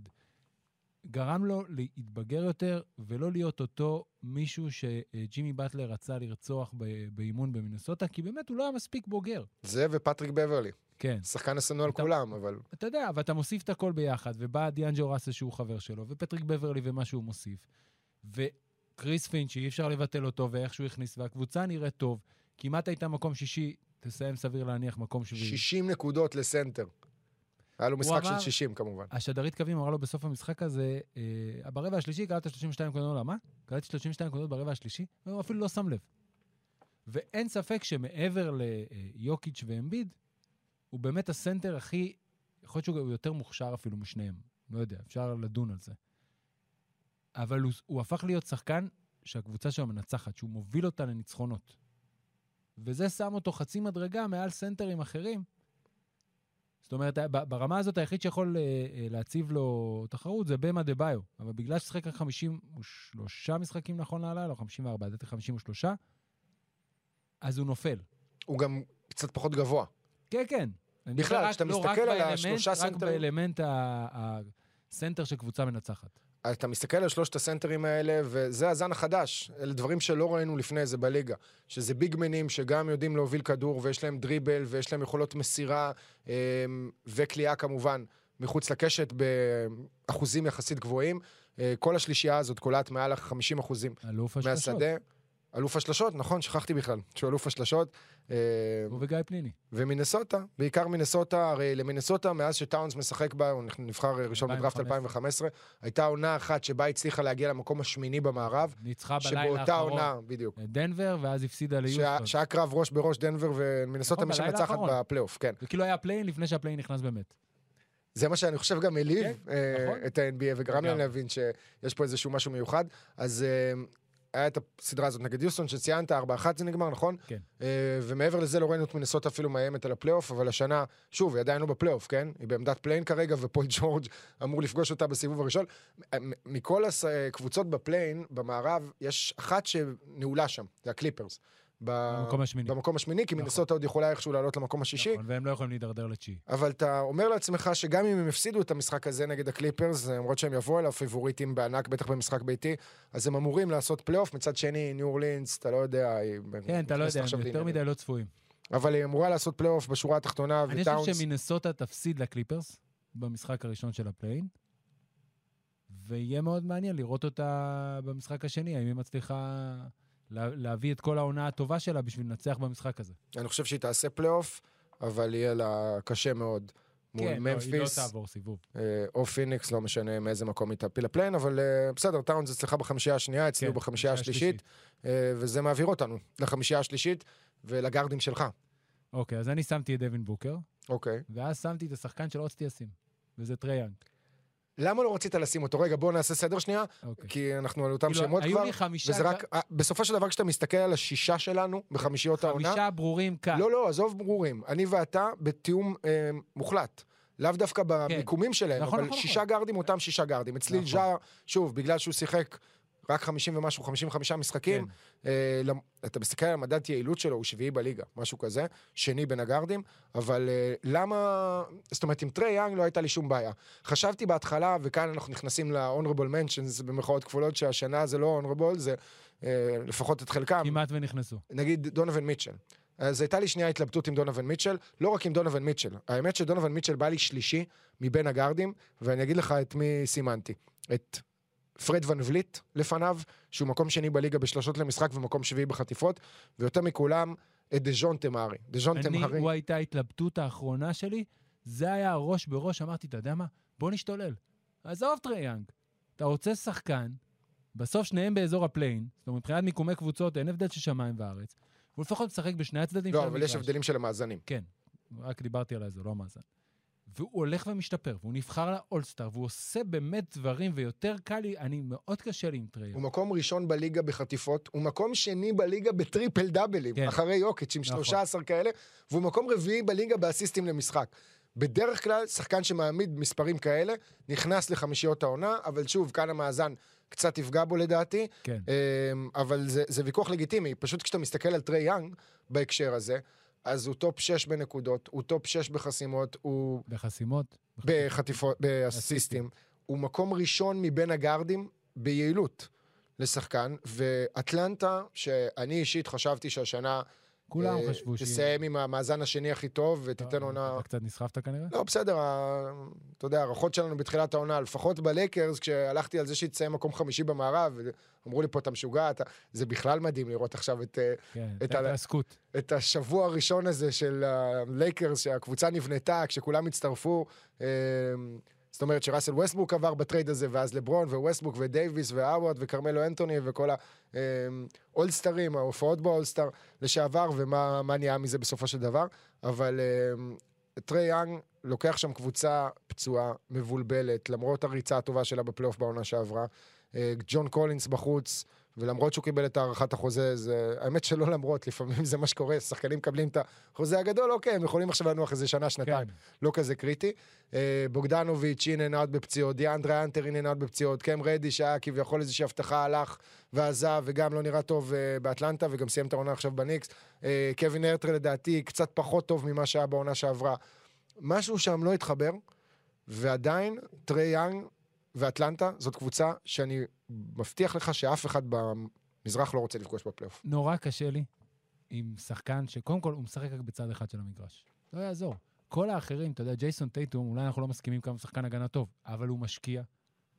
גרם לו להתבגר יותר ולא להיות אותו מישהו שג'ימי באטלר רצה לרצוח באימון במינסוטה, כי באמת הוא לא היה מספיק בוגר. זה ופטריק בברלי. כן. שחקן השנוא על אתה- כולם, אבל אתה יודע, ואתה מוסיף את הכל ביחד, ובא דיאנג'ו ראסל שהוא חבר שלו, ופטריק בברלי ומה שהוא מוסיף, וקריס פינץ' שאי אפשר לבטל אותו ואיך שהוא הכניס, והקבוצה נראית טוב, כמעט הייתה מקום שישי, תסיים סביר להניח מקום שביעי. 60 נקודות לסנטר. היה לו משחק אמר- של 60 כמובן. השדרית קווים אמרה לו בסוף המשחק הזה, אה, ברבע השלישי קלטת 32 נקודות, מה? קלטתי 32 נקודות ברבע השלישי? הוא אפילו לא שם לב. ואין ספק שמעבר ליוקיץ' ואמביד, הוא באמת הסנטר הכי, יכול להיות שהוא יותר מוכשר אפילו משניהם, לא יודע, אפשר לדון על זה. אבל הוא, הוא הפך להיות שחקן שהקבוצה שלו מנצחת, שהוא מוביל אותה לניצחונות. וזה שם אותו חצי מדרגה מעל סנטרים אחרים. זאת אומרת, ברמה הזאת היחיד שיכול אה, אה, להציב לו תחרות זה במה דה ביו. אבל בגלל ששיחק רק 53 משחקים נכון להלילה, או 54, לדעתי 53, אז הוא נופל. הוא גם קצת פחות גבוה. כן, כן. בכלל, רק- כשאתה לא, מסתכל רק על באלמנט- השלושה רק סנטרים- באלמנט ה- סנטר של קבוצה מנצחת. אתה מסתכל על שלושת הסנטרים האלה, וזה הזן החדש. אלה דברים שלא ראינו לפני זה בליגה. שזה ביגמנים שגם יודעים להוביל כדור, ויש להם דריבל, ויש להם יכולות מסירה, אה, וקליעה כמובן, מחוץ לקשת באחוזים יחסית גבוהים. אה, כל השלישייה הזאת קולעת מעל ה-50 אחוזים. מהשדה. אלוף השלשות, נכון, שכחתי בכלל, שהוא אלוף השלשות. אה, הוא וגיא פניני. ומינסוטה, בעיקר מינסוטה, הרי למינסוטה, מאז שטאונס משחק בה, הוא נבחר ראשון בדראפט 2015, הייתה עונה אחת שבה הצליחה להגיע למקום השמיני במערב, ניצחה בלילה שבאותה האחרון עונה, בדיוק, דנבר, ואז הפסידה ליוסטון. שהיה קרב ראש בראש דנבר ומינסוטה נכון, מי שמנצחת. בפלייאוף, כן. זה כאילו היה play-in לפני שה play-in נכנס באמת. זה מה שאני חושב גם העליב כן, אה, נכון. את ה-NBA וגרם להם. להבין שיש פה איזשהו משהו מיוחד. אז אה, היה את הסדרה הזאת נגד יוסטון שציינת, 4-1 זה נגמר, נכון? כן. אה, ומעבר לזה לא ראינו את מינסוטה אפילו מאיימת על הפלייאוף, אבל השנה, שוב, היא עדיין לא בפלייאוף, כן? היא בעמדת play-in כרגע, ופול ג'ורג' אמור לפגוש אותה בסיבוב הראשון. מ- מכל הקבוצות ב play-in, במערב, יש אחת שנעולה שם, זה הקליפרס. במקום השמיני. במקום השמיני, כי נכון. מינסוטה עוד יכולה איכשהו לעלות למקום השישי. נכון, והם לא יכולים להידרדר לתשיעי. אבל אתה אומר לעצמך שגם אם הם הפסידו את המשחק הזה נגד הקליפרס, למרות שהם יבואו אליו פייבוריטים בענק, בטח במשחק ביתי, אז הם אמורים לעשות פלייאוף. מצד שני, ניו אורלינס, אתה לא יודע... כן, אתה לא יודע, הם יותר. מדי לא צפויים. אבל היא אמורה לעשות פלייאוף בשורה התחתונה, אני חושב וטאונס... שמינסוטה תפסיד לקליפרס במשחק הראשון של ה play-in, ויהיה מאוד מעניין לראות אותה במשחק השני, האם היא מצליחה להביא את כל העונה הטובה שלה בשביל לנצח במשחק הזה. אני חושב שהיא תעשה פלייאוף, אבל יהיה לה קשה מאוד. מול כן, לא, היא לא ממפיס, תעבור סיבוב. אה, או פיניקס, לא משנה מאיזה מקום היא תפיל ל play-in, אבל אה, בסדר, טאונס אצלך בחמישייה השנייה, אצלי כן, בחמישייה השלישית, אה, וזה מעביר אותנו לחמישייה השלישית ולגארדים שלך. אוקיי, אז אני שמתי את דווין בוקר, אוקיי. ואז שמתי את השחקן שלא רציתי לשים, וזה טריי יאנג. למה לא רצית לשים אותו? רגע, בואו נעשה סדר שנייה, אוקיי. כי אנחנו על אותם כאילו, שמות כבר, חמישה, וזה רק, אה, בסופו של דבר כשאתה מסתכל על השישה שלנו בחמישיות העונה, חמישה ברורים כאן. לא, לא, עזוב ברורים, אני ואתה בתיאום אה, מוחלט. לאו דווקא במיקומים שלהם, נכון, אבל נכון, שישה גארדים אותם שישה גארדים. אצלי נכון. ז'אר, שוב, בגלל שהוא שיחק רק 50 ומשהו, 55 משחקים, כן. אה, למ- אתה מסתכל על המדד יעילות שלו, הוא שביעי בליגה, משהו כזה, שני בין הגארדים, אבל אה, למה... זאת אומרת, עם טרי יאנג לא הייתה לי שום בעיה. חשבתי בהתחלה, וכאן אנחנו נכנסים ל-honorable mentions במרכאות כפולות, שהשנה זה לא honorable, זה אה, לפחות את חלקם. כמעט ונכנסו. נגיד דונובין מיטשל. אז הייתה לי שנייה התלבטות עם דונובין מיטשל, לא רק עם דונובין מיטשל. האמת שדונובין מיטשל בא לי שלישי מבין הגארדים, ואני אגיד לך את מי סימנתי. את פרד ון וליט לפניו, שהוא מקום שני בליגה בשלושות למשחק ומקום שביעי בחטיפות, ויותר מכולם, את דז'ונטה מאריי. דז'ונטה אני, מאריי. הוא הייתה ההתלבטות האחרונה שלי, זה היה הראש בראש, אמרתי, אתה יודע מה? בוא נשתולל. עזוב טריי יאנג. אתה רוצה שחקן, בסוף שניהם באזור ה play-in, זאת אומרת, מבחינת מיקומי קבוצות אין הבדל של שמיים וארץ, הוא לפחות משחק בשני הצדדים לא, של אבל המגרש. יש הבדלים של המאזנים. כן, רק דיברתי על זה, לא המאזן. והוא הולך ומשתפר, והוא נבחר לאולסטאר, והוא עושה באמת דברים, ויותר קל לי, אני, מאוד קשה לי עם טרי יאנג. הוא מקום ראשון בליגה בחטיפות, הוא מקום שני בליגה בטריפל דאבלים, כן. אחרי יוקיץ' עם נכון. 13 כאלה, והוא מקום רביעי בליגה באסיסטים למשחק. בדרך כלל, שחקן שמעמיד מספרים כאלה, נכנס לחמישיות העונה, אבל שוב, כאן המאזן קצת יפגע בו לדעתי, כן. אמ, אבל זה, זה ויכוח לגיטימי. פשוט כשאתה מסתכל על טרי יאנג בהקשר הזה, אז הוא top 6 בנקודות, הוא top 6 בחסימות, הוא בחסימות. בחטיפות, באסיסטים. הוא מקום ראשון מבין הגארדים ביעילות לשחקן, ואטלנטה, שאני אישית חשבתי שהשנה... כולם אה, חשבו שהיא... תסיים עם המאזן השני הכי טוב ותיתן עונה... אתה קצת נסחפת כנראה? לא, בסדר, אתה יודע, ההערכות שלנו בתחילת העונה, לפחות בלייקרס, כשהלכתי על זה שהיא תסיים מקום חמישי במערב, אמרו לי פה, אתה משוגע, אתה... זה בכלל מדהים לראות עכשיו את, אה, כן, את ההתעסקות. את השבוע הראשון הזה של הלייקרס, שהקבוצה נבנתה, כשכולם הצטרפו. זאת אומרת שראסל ווסטבוק עבר בטרייד הזה, ואז לברון וווסטבוק ודייוויס והאווארד וכרמלו אנטוני וכל האולסטרים, ההופעות באולסטאר לשעבר, ומה מה נהיה מזה בסופו של דבר. אבל אה, טרי יאנג לוקח שם קבוצה פצועה, מבולבלת, למרות הריצה הטובה שלה בפלייאוף בעונה שעברה. אה, ג'ון קולינס בחוץ, ולמרות שהוא קיבל את הארכת החוזה, זה... האמת שלא למרות, לפעמים זה מה שקורה, שחקנים מקבלים את החוזה הגדול, אוקיי, הם יכולים עכשיו לנוח איזה שנה, שנתיים, כן. לא כזה קריטי. אה, בוגדנוביץ', in out בפציעות, דיאנדרה האנטר, in out בפציעות, קם רדיש, שהיה כביכול איזושהי הבטחה, הלך ועזב, וגם לא נראה טוב אה, באטלנטה, וגם סיים את העונה עכשיו בניקס. אה, קווין הרטר לדעתי קצת פחות טוב ממה שהיה בעונה שעברה. משהו שם לא התחבר, ועדיין טרי יאנג ואטלנטה זאת קבוצה שאני מבטיח לך שאף אחד במזרח לא רוצה לפגוש בפלייאוף. נורא קשה לי עם שחקן שקודם כל הוא משחק רק בצד אחד של המגרש. לא יעזור. כל האחרים, אתה יודע, ג'ייסון טייטום, אולי אנחנו לא מסכימים כמה שחקן הגנה טוב, אבל הוא משקיע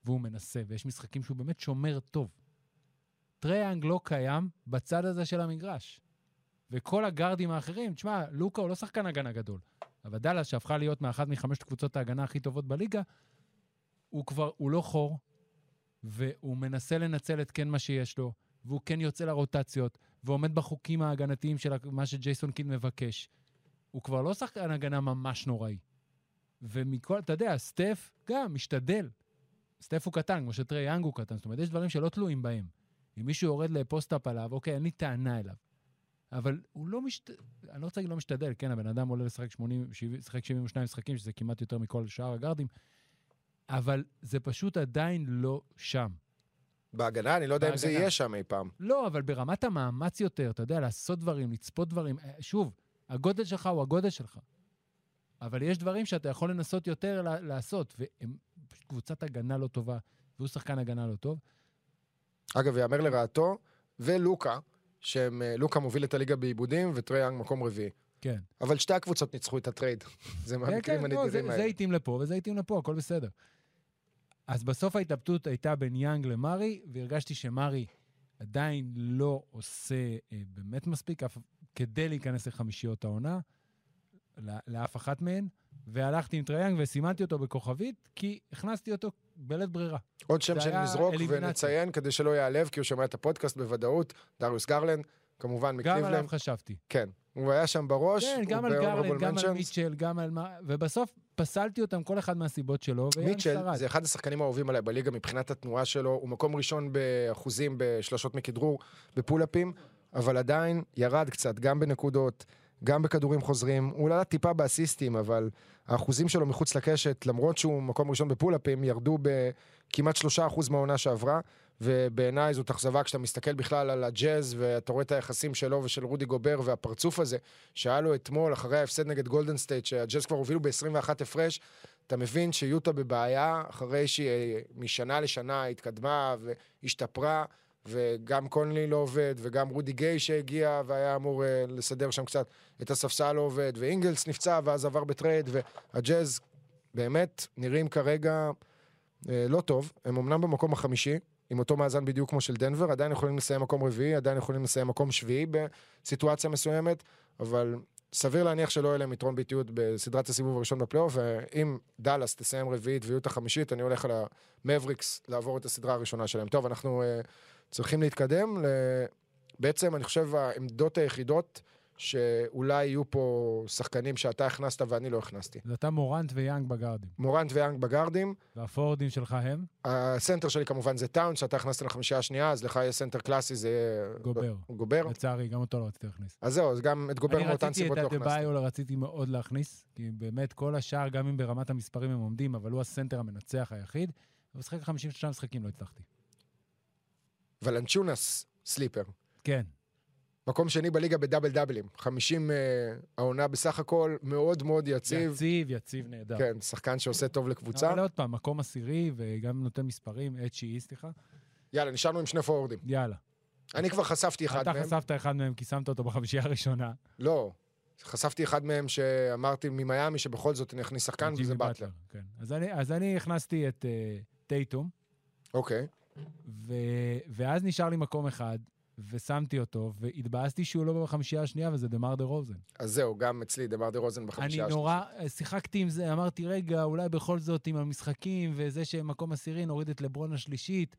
והוא מנסה, ויש משחקים שהוא באמת שומר טוב. טרי יאנג לא קיים בצד הזה של המגרש. וכל הגארדים האחרים, תשמע, לוקה הוא לא שחקן הגנה גדול, אבל דאלאס, שהפכה להיות מאחת מחמשת קבוצות ההגנה הכי טובות בליגה, הוא כבר, הוא לא חור, והוא מנסה לנצל את כן מה שיש לו, והוא כן יוצא לרוטציות, ועומד בחוקים ההגנתיים של מה שג'ייסון קיד מבקש. הוא כבר לא שחקן הגנה ממש נוראי. ומכל, אתה יודע, סטף גם משתדל. סטף הוא קטן, כמו שטרי יאנג הוא קטן. זאת אומרת, יש דברים שלא תלויים בהם. אם מישהו יורד לפוסט-אפ עליו, אוקיי, אין לי טענה אליו. אבל הוא לא משת... אני לא רוצה להגיד לא משתדל, כן, הבן אדם עולה לשחק 80, 70, לשחק 72 משחקים, שזה כמעט יותר מכל שאר הגארדים, אבל זה פשוט עדיין לא שם. בהגנה, אני לא יודע אם זה בהגנה. יהיה שם אי פעם. לא, אבל ברמת המאמץ יותר, אתה יודע, לעשות דברים, לצפות דברים. אה, שוב, הגודל שלך הוא הגודל שלך. אבל יש דברים שאתה יכול לנסות יותר לעשות, והם פשוט קבוצת הגנה לא טובה, והוא שחקן הגנה לא טוב. אגב, יאמר לרעתו, ולוקה, שהם, אה, לוקה מוביל את הליגה באיבודים, וטרי יאנג מקום רביעי. כן. אבל שתי הקבוצות ניצחו את הטרייד. זה כן, מהמקרים כן, לא, זה, הנדירים זה האלה. התאים לפה וזה התאים לפה, הכל בסדר. אז בסוף ההתלבטות הייתה בין יאנג למרי, והרגשתי שמרי עדיין לא עושה אה, באמת מספיק אף, כדי להיכנס לחמישיות העונה, לא- לאף אחת מהן, והלכתי עם טרי יאנג וסימנתי אותו בכוכבית, כי הכנסתי אותו בלית ברירה. עוד שם שנזרוק. ונציין כדי שלא ייעלב, כי הוא שומע את הפודקאסט בוודאות, דריוס גרלנד, כמובן גם מקליבלנד. עליו חשבתי. כן, הוא היה שם בראש, כן, גם על גרלנד, גם על. מיטשל, גם על מה... ובסוף פסלתי אותם, כל אחד מהסיבות שלו, מיטשל. זה אחד השחקנים האהובים עליי בליגה מבחינת התנועה שלו, הוא מקום ראשון באחוזים בשלשות מכדרור, בפולאפים, אבל עדיין ירד קצת, גם בנקודות, גם בכדורים חוזרים, הוא עלה טיפה באסיסטים, אבל האחוזים שלו מחוץ לקשת, למרות שהוא מקום ראשון בפולאפים, ירדו בכמעט שלושה אחוז מהעונה שעברה, ובעיניי זאת אכזבה כשאתה מסתכל בכלל על הג'אז, ואתה רואה את היחסים שלו ושל רודי גובר, והפרצוף הזה שהיה לו אתמול, אחרי ההפסד נגד גולדן סטייט, שהג'אז כבר הובילו ב-21 הפרש, אתה מבין שיוטה בבעיה, אחרי שהיא משנה לשנה התקדמה והשתפרה, וגם קונלי לא עובד, וגם רודי גיי שהגיע והיה אמור אה, לסדר שם קצת את הספסל לא עובד, ואינגלס נפצע ואז עבר בטרייד, והג'אז באמת נראים כרגע אה, לא טוב. הם אמנם במקום החמישי, עם אותו מאזן בדיוק כמו של דנבר, עדיין יכולים לסיים מקום רביעי, עדיין יכולים לסיים מקום שביעי בסיטואציה מסוימת, אבל סביר להניח שלא יהיה להם יתרון ביתיות בסדרת הסיבוב הראשון בפלייאוף, ואם דאלאס תסיים רביעית ויוטה חמישית, אני הולך על המאבריקס לעבור את הסדרה הראשונה שלהם. טוב, אנחנו אה, צריכים להתקדם. ל... בעצם, אני חושב, העמדות היחידות שאולי יהיו פה שחקנים שאתה הכנסת ואני לא הכנסתי. אז אתה מורנט ויאנג בגארדים. מורנט ויאנג בגארדים, והפורדים שלך הם? הסנטר שלי כמובן זה טאונס, שאתה הכנסת לחמישייה השנייה, אז לך יהיה סנטר קלאסי, זה יהיה... גובר. גובר. לצערי, גם אותו לא רציתי להכניס. אז זהו, אז גם את גובר אני מאותן רציתי סיבות את לא הכנסתי. אדבאיו, רציתי מאוד להכניס, כי באמת כל השאר, גם אם ברמת המספרים הם עומדים, אבל הוא הסנטר המנצח היחיד, הוא משחק 52 משחקים, לא הצלחתי. ולנצ'ונס, סליפר. כן, מקום שני בליגה בדאבל דאבלים. 50 uh, העונה בסך הכל, מאוד מאוד יציב. יציב, יציב נהדר. כן, שחקן שעושה טוב לקבוצה. אבל עוד פעם, מקום עשירי, וגם נותן מספרים, את שיעי, סליחה. יאללה, נשארנו עם שני פורורדים. יאללה. אני כבר חשפתי אחד אתה מהם. חשפת אחד מהם כי שמת אותו בחמישייה הראשונה. לא, חשפתי אחד מהם שאמרתי ממיאמי שבכל זאת אני אכניס שחקן, וזה באטלר. כן. אז אני, אז אני הכנסתי את uh, טייטום, אוקיי. ו... ואז נשאר לי מקום אחד, ושמתי אותו, והתבאסתי שהוא לא בחמישייה השנייה, וזה דה-מר דה רוזן. אז זהו, גם אצלי, דמר דה רוזן אני בחמישייה נורא אה, שיחקתי עם זה, אמרתי, רגע, אולי בכל זאת עם המשחקים, וזה שמקום עשירי נוריד את לברון לשלישית,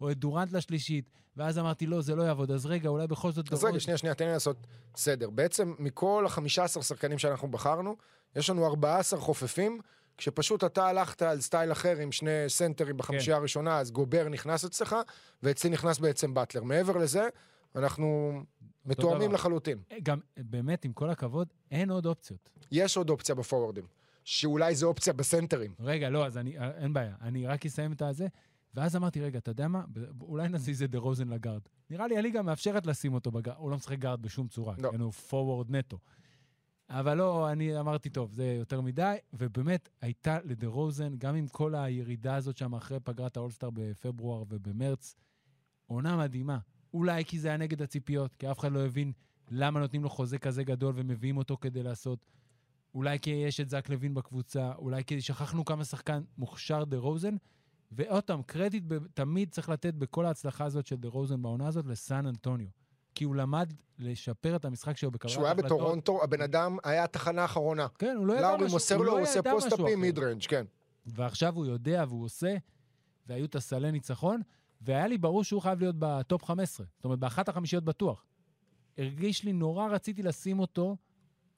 או את דורנט לשלישית, ואז אמרתי, לא, זה לא יעבוד, אז רגע, אולי בכל זאת... אז רגע, שנייה, שנייה, תן לי לעשות סדר. בעצם, מכל ה-15 שחקנים שאנחנו בחרנו, יש לנו 14 חופפים, כשפשוט אתה הלכת על סטייל אחר עם שני סנטרים בחמישייה כן. הראשונה, אז גובר נכנס אצלך, ואצלי נכנס בעצם באטלר. מעבר לזה, אנחנו מתואמים. לחלוטין. גם, באמת, עם כל הכבוד, אין עוד אופציות. יש עוד אופציה בפורוורדים, שאולי זו אופציה בסנטרים. רגע, לא, אז אני, אה, אין בעיה, אני רק אסיים את הזה. ואז אמרתי, רגע, אתה יודע מה? אולי נזיז את דה רוזן לגארד. נראה לי הליגה מאפשרת לשים אותו בגארד, הוא לא משחק גארד בשום צורה, לא. כן, הוא פורוורד נטו. אבל לא, אני אמרתי, טוב, זה יותר מדי, ובאמת, הייתה לדה רוזן, גם עם כל הירידה הזאת שם אחרי פגרת האולסטאר בפברואר ובמרץ, עונה מדהימה. אולי כי זה היה נגד הציפיות, כי אף אחד לא הבין למה נותנים לו חוזה כזה גדול ומביאים אותו כדי לעשות. אולי כי יש את זק לוין בקבוצה, אולי כי שכחנו כמה שחקן מוכשר דה רוזן. ועוד פעם, קרדיט ב- תמיד צריך לתת בכל ההצלחה הזאת של דה רוזן בעונה הזאת לסן אנטוניו. כי הוא למד לשפר את המשחק שלו בקבלת כשהוא היה החלטות. בטורונטו, הבן אדם היה התחנה האחרונה. כן, הוא לא ידע משהו. לאורי מוסר לו, לא הוא עושה פוסט-אפים אחר. מיד רנג', כן. ועכשיו הוא יודע והוא עושה, והיו את הסלי ניצחון, והיה לי ברור שהוא חייב להיות בטופ 15. זאת אומרת, באחת החמישיות בטוח. הרגיש לי, נורא רציתי לשים אותו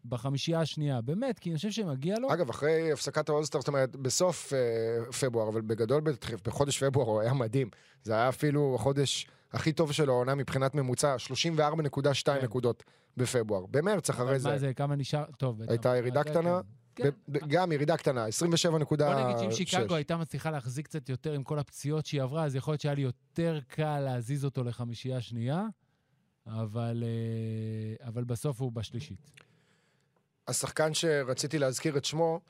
בחמישייה השנייה. באמת, כי אני חושב שמגיע לו. אגב, אחרי הפסקת האולסטאר, זאת אומרת, בסוף אה, פברואר, אבל בגדול, בחודש פברואר הוא היה מדהים. זה היה אפילו החודש הכי טוב של העונה מבחינת ממוצע, 34.2 כן. נקודות בפברואר. במרץ אחרי זה מה זה, כמה נשאר? טוב. בטח. הייתה ירידה קטנה. כן. גם ירידה קטנה, 27.6. בוא נגיד שאם שיקגו הייתה מצליחה להחזיק קצת יותר עם כל הפציעות שהיא עברה, אז יכול להיות שהיה לי יותר קל להזיז אותו לחמישייה שנייה, אבל, אה, אבל בסוף הוא בשלישית. השחקן שרציתי להזכיר את שמו,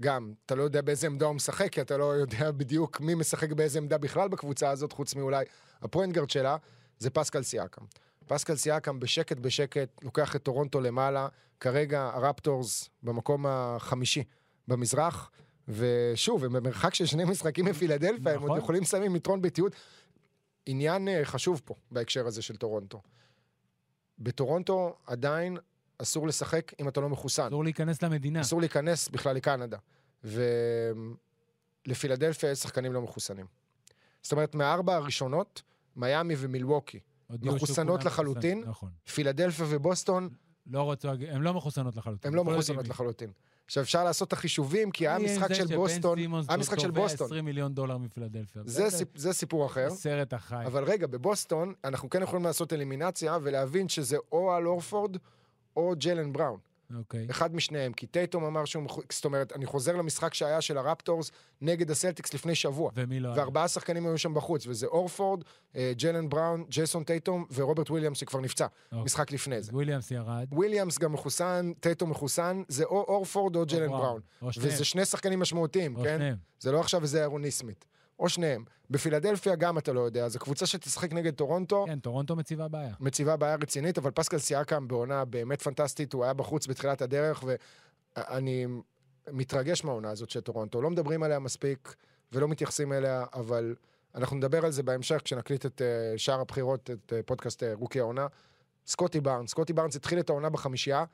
גם, אתה לא יודע באיזה עמדה הוא משחק, כי אתה לא יודע בדיוק מי משחק באיזה עמדה בכלל בקבוצה הזאת, חוץ מאולי ה point guard שלה, זה פסקל סיאקם. פסקל סיאקם בשקט בשקט לוקח את טורונטו למעלה, כרגע הרפטורס במקום החמישי במזרח, ושוב, הם במרחק של שני משחקים מפילדלפיה, הם עוד נכון. יכולים לסיים עם יתרון ביתיות. עניין אה, חשוב פה, בהקשר הזה של טורונטו. בטורונטו עדיין אסור לשחק אם אתה לא מחוסן. אסור להיכנס למדינה. אסור להיכנס בכלל לקנדה. ולפילדלפיה יש שחקנים לא מחוסנים. זאת אומרת, מהארבע הראשונות, מיאמי ומילווקי, מחוסנות לחלוטין. נכון. פילדלפיה ובוסטון, לא רוצו, הן לא מחוסנות לחלוטין. הן לא מחוסנות. לחלוטין. עכשיו, אפשר לעשות את החישובים, כי היה משחק של בוסטון, היה משחק של בוסטון. 20 מיליון דולר מפילדלפיה. זה סיפ- זה סיפור אחר. סרט החי. אבל רגע, בבוסטון, אנחנו כן יכולים לעשות אלימינציה ולהבין שזה או על אורפורד או ג'לן בראון. אוקיי. אחד משניהם, כי טייטום אמר שהוא... זאת אומרת, אני חוזר למשחק שהיה של הרפטורס נגד הסלטיקס לפני שבוע. ומי לא היה? וארבעה שחקנים היו שם בחוץ, וזה אורפורד, אה, ג'לן בראון, ג'ייסון טייטום ורוברט וויליאמס שכבר נפצע, אוקיי. משחק לפני זה. וויליאמס ירד. וויליאמס גם מחוסן, טייטום מחוסן, זה או אורפורד או ג'לן בראון. או שניהם. וזה שני שחקנים משמעותיים, או כן? שניהם. זה לא עכשיו איזה אהרון ניסמית. או שניהם. בפילדלפיה גם אתה לא יודע, זו קבוצה שתשחק נגד טורונטו, כן, טורונטו מציבה בעיה. מציבה בעיה רצינית, אבל פסקל סיאקם בעונה באמת פנטסטית, הוא היה בחוץ בתחילת הדרך, ואני מתרגש מהעונה הזאת של טורונטו. לא מדברים עליה מספיק ולא מתייחסים אליה, אבל אנחנו נדבר על זה בהמשך כשנקליט את אה, שאר הבחירות, את אה, פודקאסט אה, rookie העונה. סקוטי בארנס, סקוטי בארנס התחיל את העונה בחמישייה,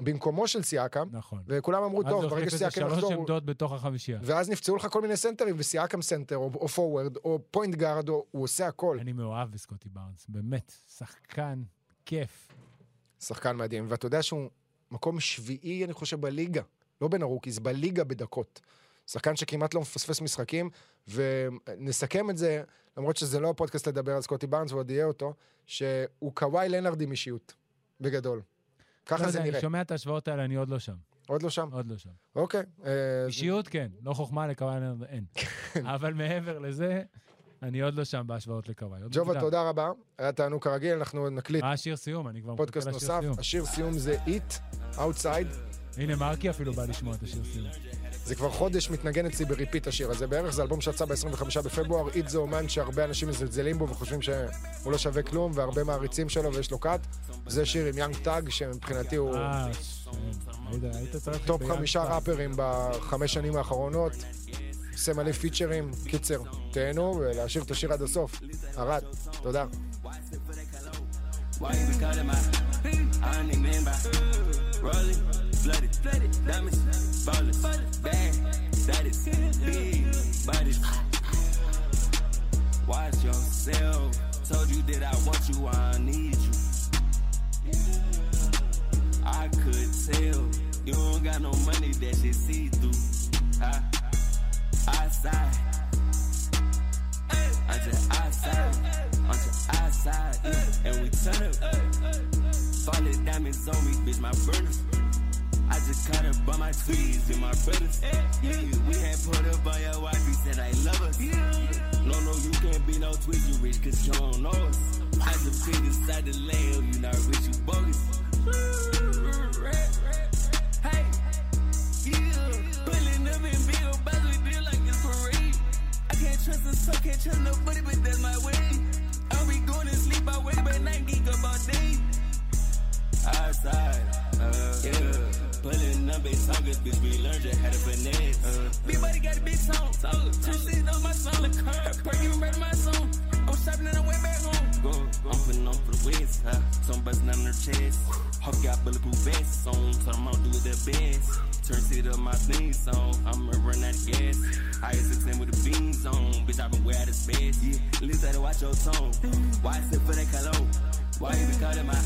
במקומו של סיאקם, נכון. וכולם אמרו, אז טוב, ברגע שסיאקם יחזור... הוא- עמדות בתוך החמישייה. ואז נפצעו לך כל מיני סנטרים, וסיאקם סנטר, או, או פורוורד, או point guard, או, הוא עושה הכל. אני מאוהב בסקוטי בארנס, באמת. שחקן, כיף. שחקן מדהים, ואתה יודע שהוא מקום שביעי, אני חושב, בליגה. לא בין ה rookies, בליגה בדקות. שחקן שכמעט לא מפספס משחקים, ונסכם את זה, למרות שזה לא הפודקאסט לדבר על סקוטי בארנס, ועוד יהיה אותו, שהוא קוואי לנארד עם אישיות, בגדול. ככה לא זה יודע, נראה. אני שומע את ההשוואות האלה, אני עוד לא שם. עוד לא שם? עוד לא שם. אוקיי. אה, אישיות, כן. לא חוכמה לקוואי אין. כן. אבל מעבר לזה, אני עוד לא שם בהשוואות לקוואי. ג'ובה. תודה רבה. היה תענוג כרגיל, אנחנו נקליט מה השיר סיום? אני כבר פודקאסט מחכה לשיר נוסף. סיום. השיר סיום זה It, Outside. הנה, מרקי אפילו בא לשמוע את השיר סיום. זה כבר חודש מתנגן אצלי בריפיט השיר הזה בערך, זה אלבום שיצא ב-25 בפברואר, איט זה אומן שהרבה אנשים מזלזלים בו וחושבים שהוא לא שווה כלום, והרבה מעריצים שלו ויש לו קאט. זה שיר עם יאנג טאג, שמבחינתי הוא אה. טופ חמישה. ראפרים בחמש שנים האחרונות. עושה מלא פיצ'רים. קיצר, תהנו ולהשאיר את השיר עד הסוף. ארד, תודה. Why you be calling my? I don't even by. Rolling, flooded, diamonds, ballers, bad, status, big bodies. Watch yourself. Told you that I want you, I need you. I could tell you don't got no money that shit see through. Huh? Outside. I'm just outside. I'm just outside. Yeah. And we turn up. Falling diamonds on me, bitch, my burners. I just caught up by my tweets and my brothers. Eh, yeah, we had put up on your wife, he said I love us. No, no, you can't be no tweet, you rich cause you don't know us. I just fit inside the lamb, you not rich, you bogus. Bitch, we learned how to finesse. Uh, big buddy got a big song. So, two six on my song. The curb, pray you murder my song. I'm shopping and I went back home. Go, go. I'm putting on for the west, huh? Some busting on her chest. Hope got bulletproof vests on. So I'll do doing their best. Turn it up my theme song. I'ma run out of gas. I is with the beans on. Bitch, I've been way out of bed. Yeah, at to watch your tone. Why sit for that cologne? Why you be calling my